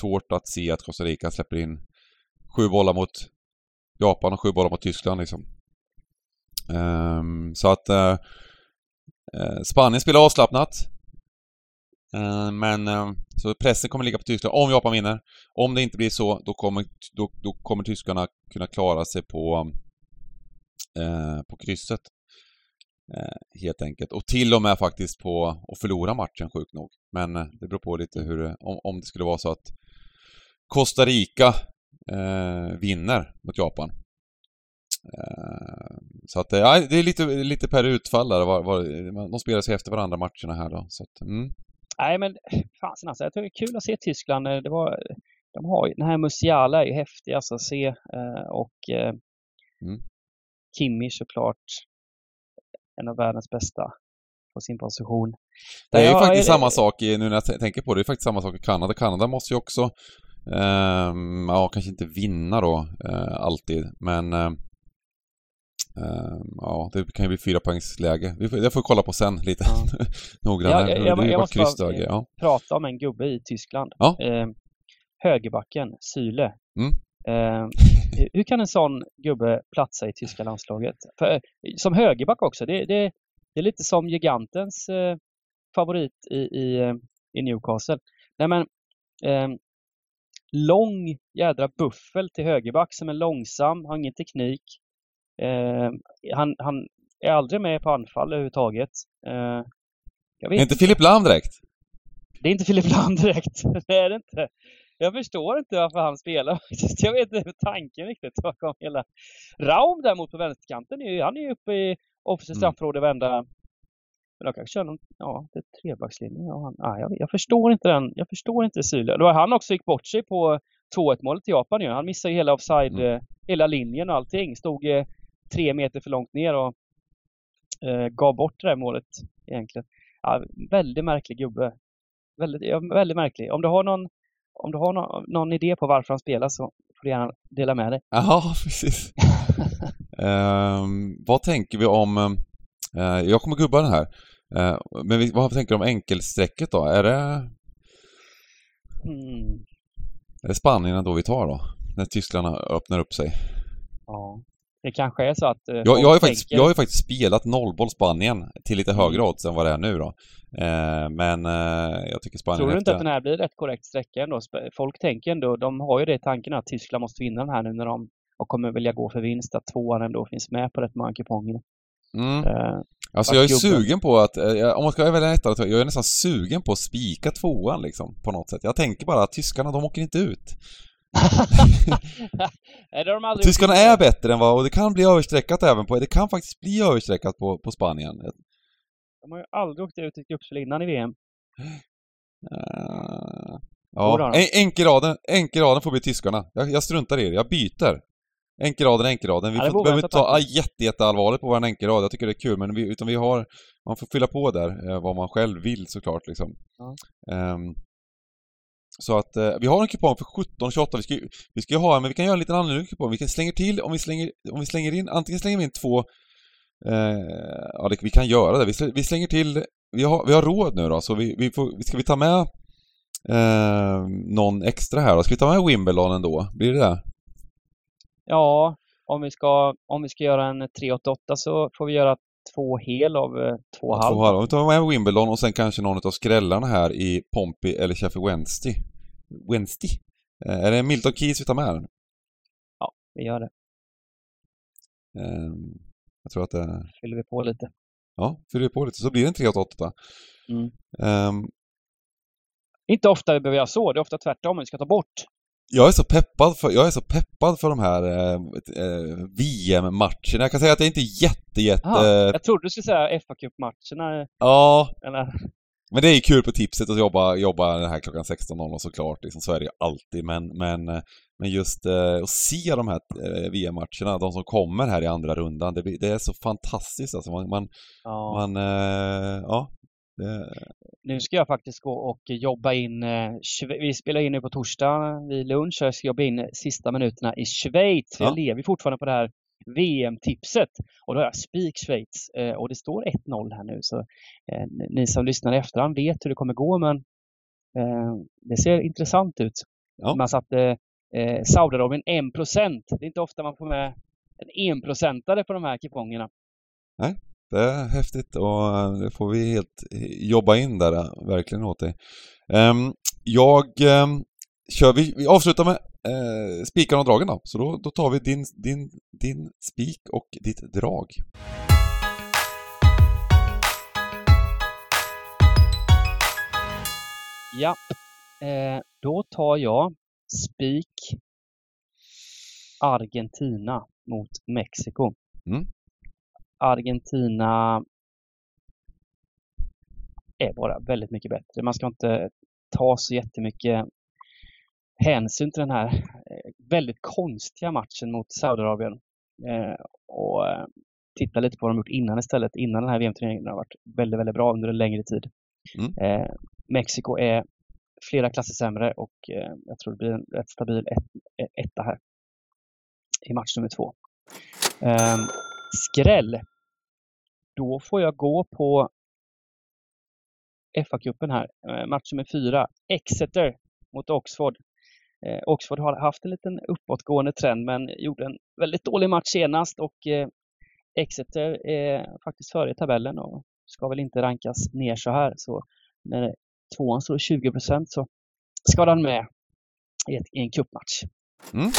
svårt att se att Costa Rica släpper in sju bollar mot Japan och sju bollar mot Tyskland liksom. Ehm, så att eh, eh, Spanien spelar avslappnat. Ehm, men eh, så pressen kommer ligga på Tyskland om Japan vinner. Om det inte blir så, då kommer, då, då kommer tyskarna kunna klara sig på, på krysset helt enkelt. Och till och med faktiskt på att förlora matchen, sjukt nog. Men det beror på lite hur om, om det skulle vara så att Costa Rica vinner mot Japan Eh, så att, ja, det är lite, lite per utfall där. Var, var, de spelar sig efter varandra matcherna här då. Så att, mm. Nej men fasen alltså, jag tycker det är kul att se Tyskland. Det var, de har, den här Musiala är ju häftig alltså att se eh, och eh, mm. Kimmich såklart en av världens bästa på sin position. Det är ju faktiskt är samma sak i, nu när jag tänker på det, det är faktiskt samma sak i Kanada. Kanada måste ju också, eh, ja kanske inte vinna då eh, alltid, men eh, ja, det kan ju bli fyra poängsläge. Det får vi kolla på sen lite ja. [laughs] noggrannare. Ja, jag, jag, jag måste bara ja. prata om en gubbe i Tyskland. Ja. Uh, högerbacken, Syle. Mm. Uh, hur kan en sån gubbe platsa i tyska landslaget? För, eh, som högerback också, det, det, det är lite som gigantens eh, favorit i, i, eh, i, Newcastle. Nej men, ehm, lång jädra buffel till högerback som är långsam, har ingen teknik, Eh, han, han är aldrig med på anfall överhuvudtaget. Eh, jag vet inte Filip Lahm direkt? Det är inte Filip Lahm direkt. [laughs] det är det inte. Jag förstår inte varför han spelar [laughs] Jag vet inte tanken riktigt bakom hela... Raum däremot på vänsterkanten, han är ju uppe i offensivt mm. straffområde vända. Men de kanske kör någon, ja, det är trebackslinje. Ja, han, ah, jag, jag, förstår inte den, jag förstår inte Syle. Det var han också gick bort sig på 2-1 målet till Japan ju. Han missade ju hela offside, mm. Eh, hela linjen och allting. Stod eh, tre meter för långt ner och eh, gav bort det där målet egentligen. Ja, väldigt märklig gubbe. Väldigt, ja, väldigt märklig. Om du har någon om du har någon, någon idé på varför han spelar så får du gärna dela med dig. Ja, [laughs] precis. um, vad tänker vi om... Uh, jag kommer gubba den här. Uh, men vi, vad tänker du om enkelsträcket då? Är det... Mm. Är det Spanien då vi tar då? När Tyskland öppnar upp sig? Ja. Det kanske är så att... Eh, jag, jag, har faktiskt, jag har ju faktiskt spelat nollboll Spanien till lite högre mm. odds än vad det är nu då. Eh, men eh, jag tycker Spanien Tror du inte att den här blir rätt korrekt sträcka ändå? Folk tänker ändå, de har ju det i tanken att Tyskland måste vinna den här nu när de och kommer vilja gå för vinst, att tvåan ändå finns med på rätt många kuponger. Mm. Eh, alltså jag är sugen på att, eh, om man ska välja ettan, jag är nästan sugen på att spika tvåan liksom, på något sätt. Jag tänker bara att tyskarna, de åker inte ut. [laughs] Nej, det har de Tyskarna är bättre än vad, och det kan bli överstreckat även på, det kan faktiskt bli överstreckat på, på Spanien. De har ju aldrig åkt ut i ett gruppspel innan i VM. Uh, ja, enkelraden, enkelraden får bli tyskarna. Jag, jag struntar i det, jag byter. Enkelraden, enkelraden. Vi ja, får, behöver inte ta jätte, jätteallvarligt på vår enkelrad. Jag tycker det är kul, men vi, utan vi har... Man får fylla på där eh, vad man själv vill såklart liksom. Ja. Um, så att eh, vi har en kupong för 17,28. Vi ska, vi ska ha, men vi kan göra en liten annorlunda kupong. Vi kan slänger till, om vi slänger, om vi slänger in, antingen slänger vi in två, eh, ja det, vi kan göra det. Vi, vi slänger till, vi har, vi har råd nu då, så vi, vi får, ska vi ta med eh, någon extra här då? Ska vi ta med Wimbledon ändå? Blir det det? Ja, om vi ska, om vi ska göra en 388 så får vi göra två hel av eh, två halv. Två halv. Vi tar med Wimbledon och sen kanske någon av skrällarna här i Pompey eller Sheffield Wednesday. Wednesday? Eh, är det Milton Keys vi tar med? Ja, vi gör det. Um, jag tror att det... Fyller vi på lite. Ja, fyller vi på lite så blir det en 388. Mm. Um, inte ofta vi behöver göra så, det är ofta tvärtom, vi ska ta bort jag är så peppad för, jag är så peppad för de här eh, eh, VM-matcherna. Jag kan säga att jag inte är jätte, jätte... Aha, jag trodde du skulle säga fa Cup-matcherna. Ja. Eller... Men det är ju kul på tipset att jobba, jobba den här klockan 16.00 såklart, liksom, så är det ju alltid. Men, men, eh, men just eh, att se de här eh, VM-matcherna, de som kommer här i andra rundan, det, det är så fantastiskt alltså. Man, man, ja. man eh, ja, nu ska jag faktiskt gå och jobba in, eh, vi spelar in nu på torsdag vid lunch, jag ska jobba in sista minuterna i Schweiz. Ja. Jag lever fortfarande på det här VM-tipset. Och då har jag spik Schweiz eh, och det står 1-0 här nu. Så eh, ni som lyssnar i efterhand vet hur det kommer gå men det ser intressant ut. Ja. Man satte eh, Saudiarabien 1% Det är inte ofta man får med en enprocentare på de här kupongerna. Nej, det är häftigt och eh, det får vi helt jobba in där, eh, verkligen åt dig. Um, jag um, kör, vi, vi avslutar med spikarna och dragen då, så då, då tar vi din, din, din spik och ditt drag. Ja, eh, då tar jag spik Argentina mot Mexiko. Mm. Argentina är bara väldigt mycket bättre. Man ska inte ta så jättemycket hänsyn till den här eh, väldigt konstiga matchen mot Saudiarabien. Eh, och eh, titta lite på vad de gjort innan istället. Innan den här VM-turneringen har varit väldigt, väldigt bra under en längre tid. Mm. Mexiko är flera klasser sämre och jag tror det blir en rätt stabil ett, etta här i match nummer två. Skräll. Då får jag gå på FA-cupen här, eh, match nummer fyra. Exeter mot Oxford. Eh, Oxford har haft en liten uppåtgående trend men gjorde en väldigt dålig match senast och eh, Exeter är faktiskt före i tabellen och ska väl inte rankas ner så här. Så när tvåan står 20% så ska den med i, ett, i en cupmatch. Mm.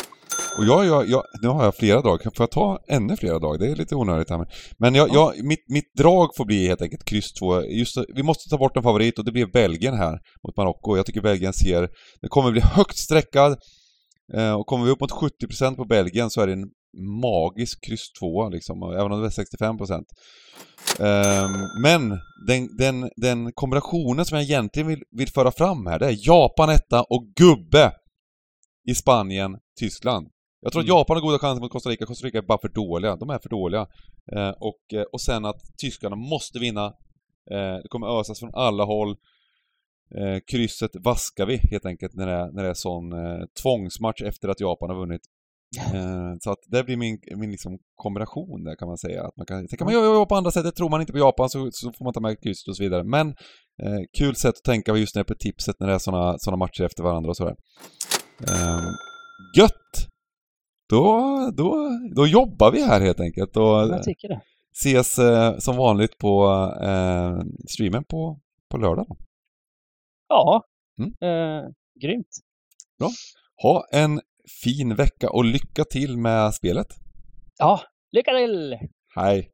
Och jag, jag, jag, nu har jag flera drag, får jag ta ännu flera drag? Det är lite onödigt här. Men jag, ja. jag, mitt, mitt drag får bli helt enkelt kryss 2. Just, vi måste ta bort en favorit och det blir Belgien här mot Marocko. Jag tycker Belgien ser... Det kommer bli högt streckad. Eh, och kommer vi upp mot 70% på Belgien så är det en magisk kryss 2 liksom, även om det är 65%. Eh, men den, den, den kombinationen som jag egentligen vill, vill föra fram här, det är Japan etta och gubbe i Spanien, Tyskland. Jag tror att mm. Japan har goda chanser mot Costa Rica. Costa Rica är bara för dåliga. De är för dåliga. Eh, och, eh, och sen att tyskarna måste vinna. Eh, det kommer ösas från alla håll. Eh, krysset vaskar vi helt enkelt när det är, när det är sån eh, tvångsmatch efter att Japan har vunnit. Eh, så att det blir min, min liksom kombination där kan man säga. Att man kan, sen kan man göra på andra sättet, tror man inte på Japan så, så får man ta med krysset och så vidare. Men eh, kul sätt att tänka just när på tipset när det är såna, såna matcher efter varandra och sådär. Eh, gött! Då, då, då jobbar vi här helt enkelt. Och Jag tycker det. Ses eh, som vanligt på eh, streamen på, på lördag. Ja, mm. eh, grymt. Bra. Ha en fin vecka och lycka till med spelet. Ja, lycka till! Hej!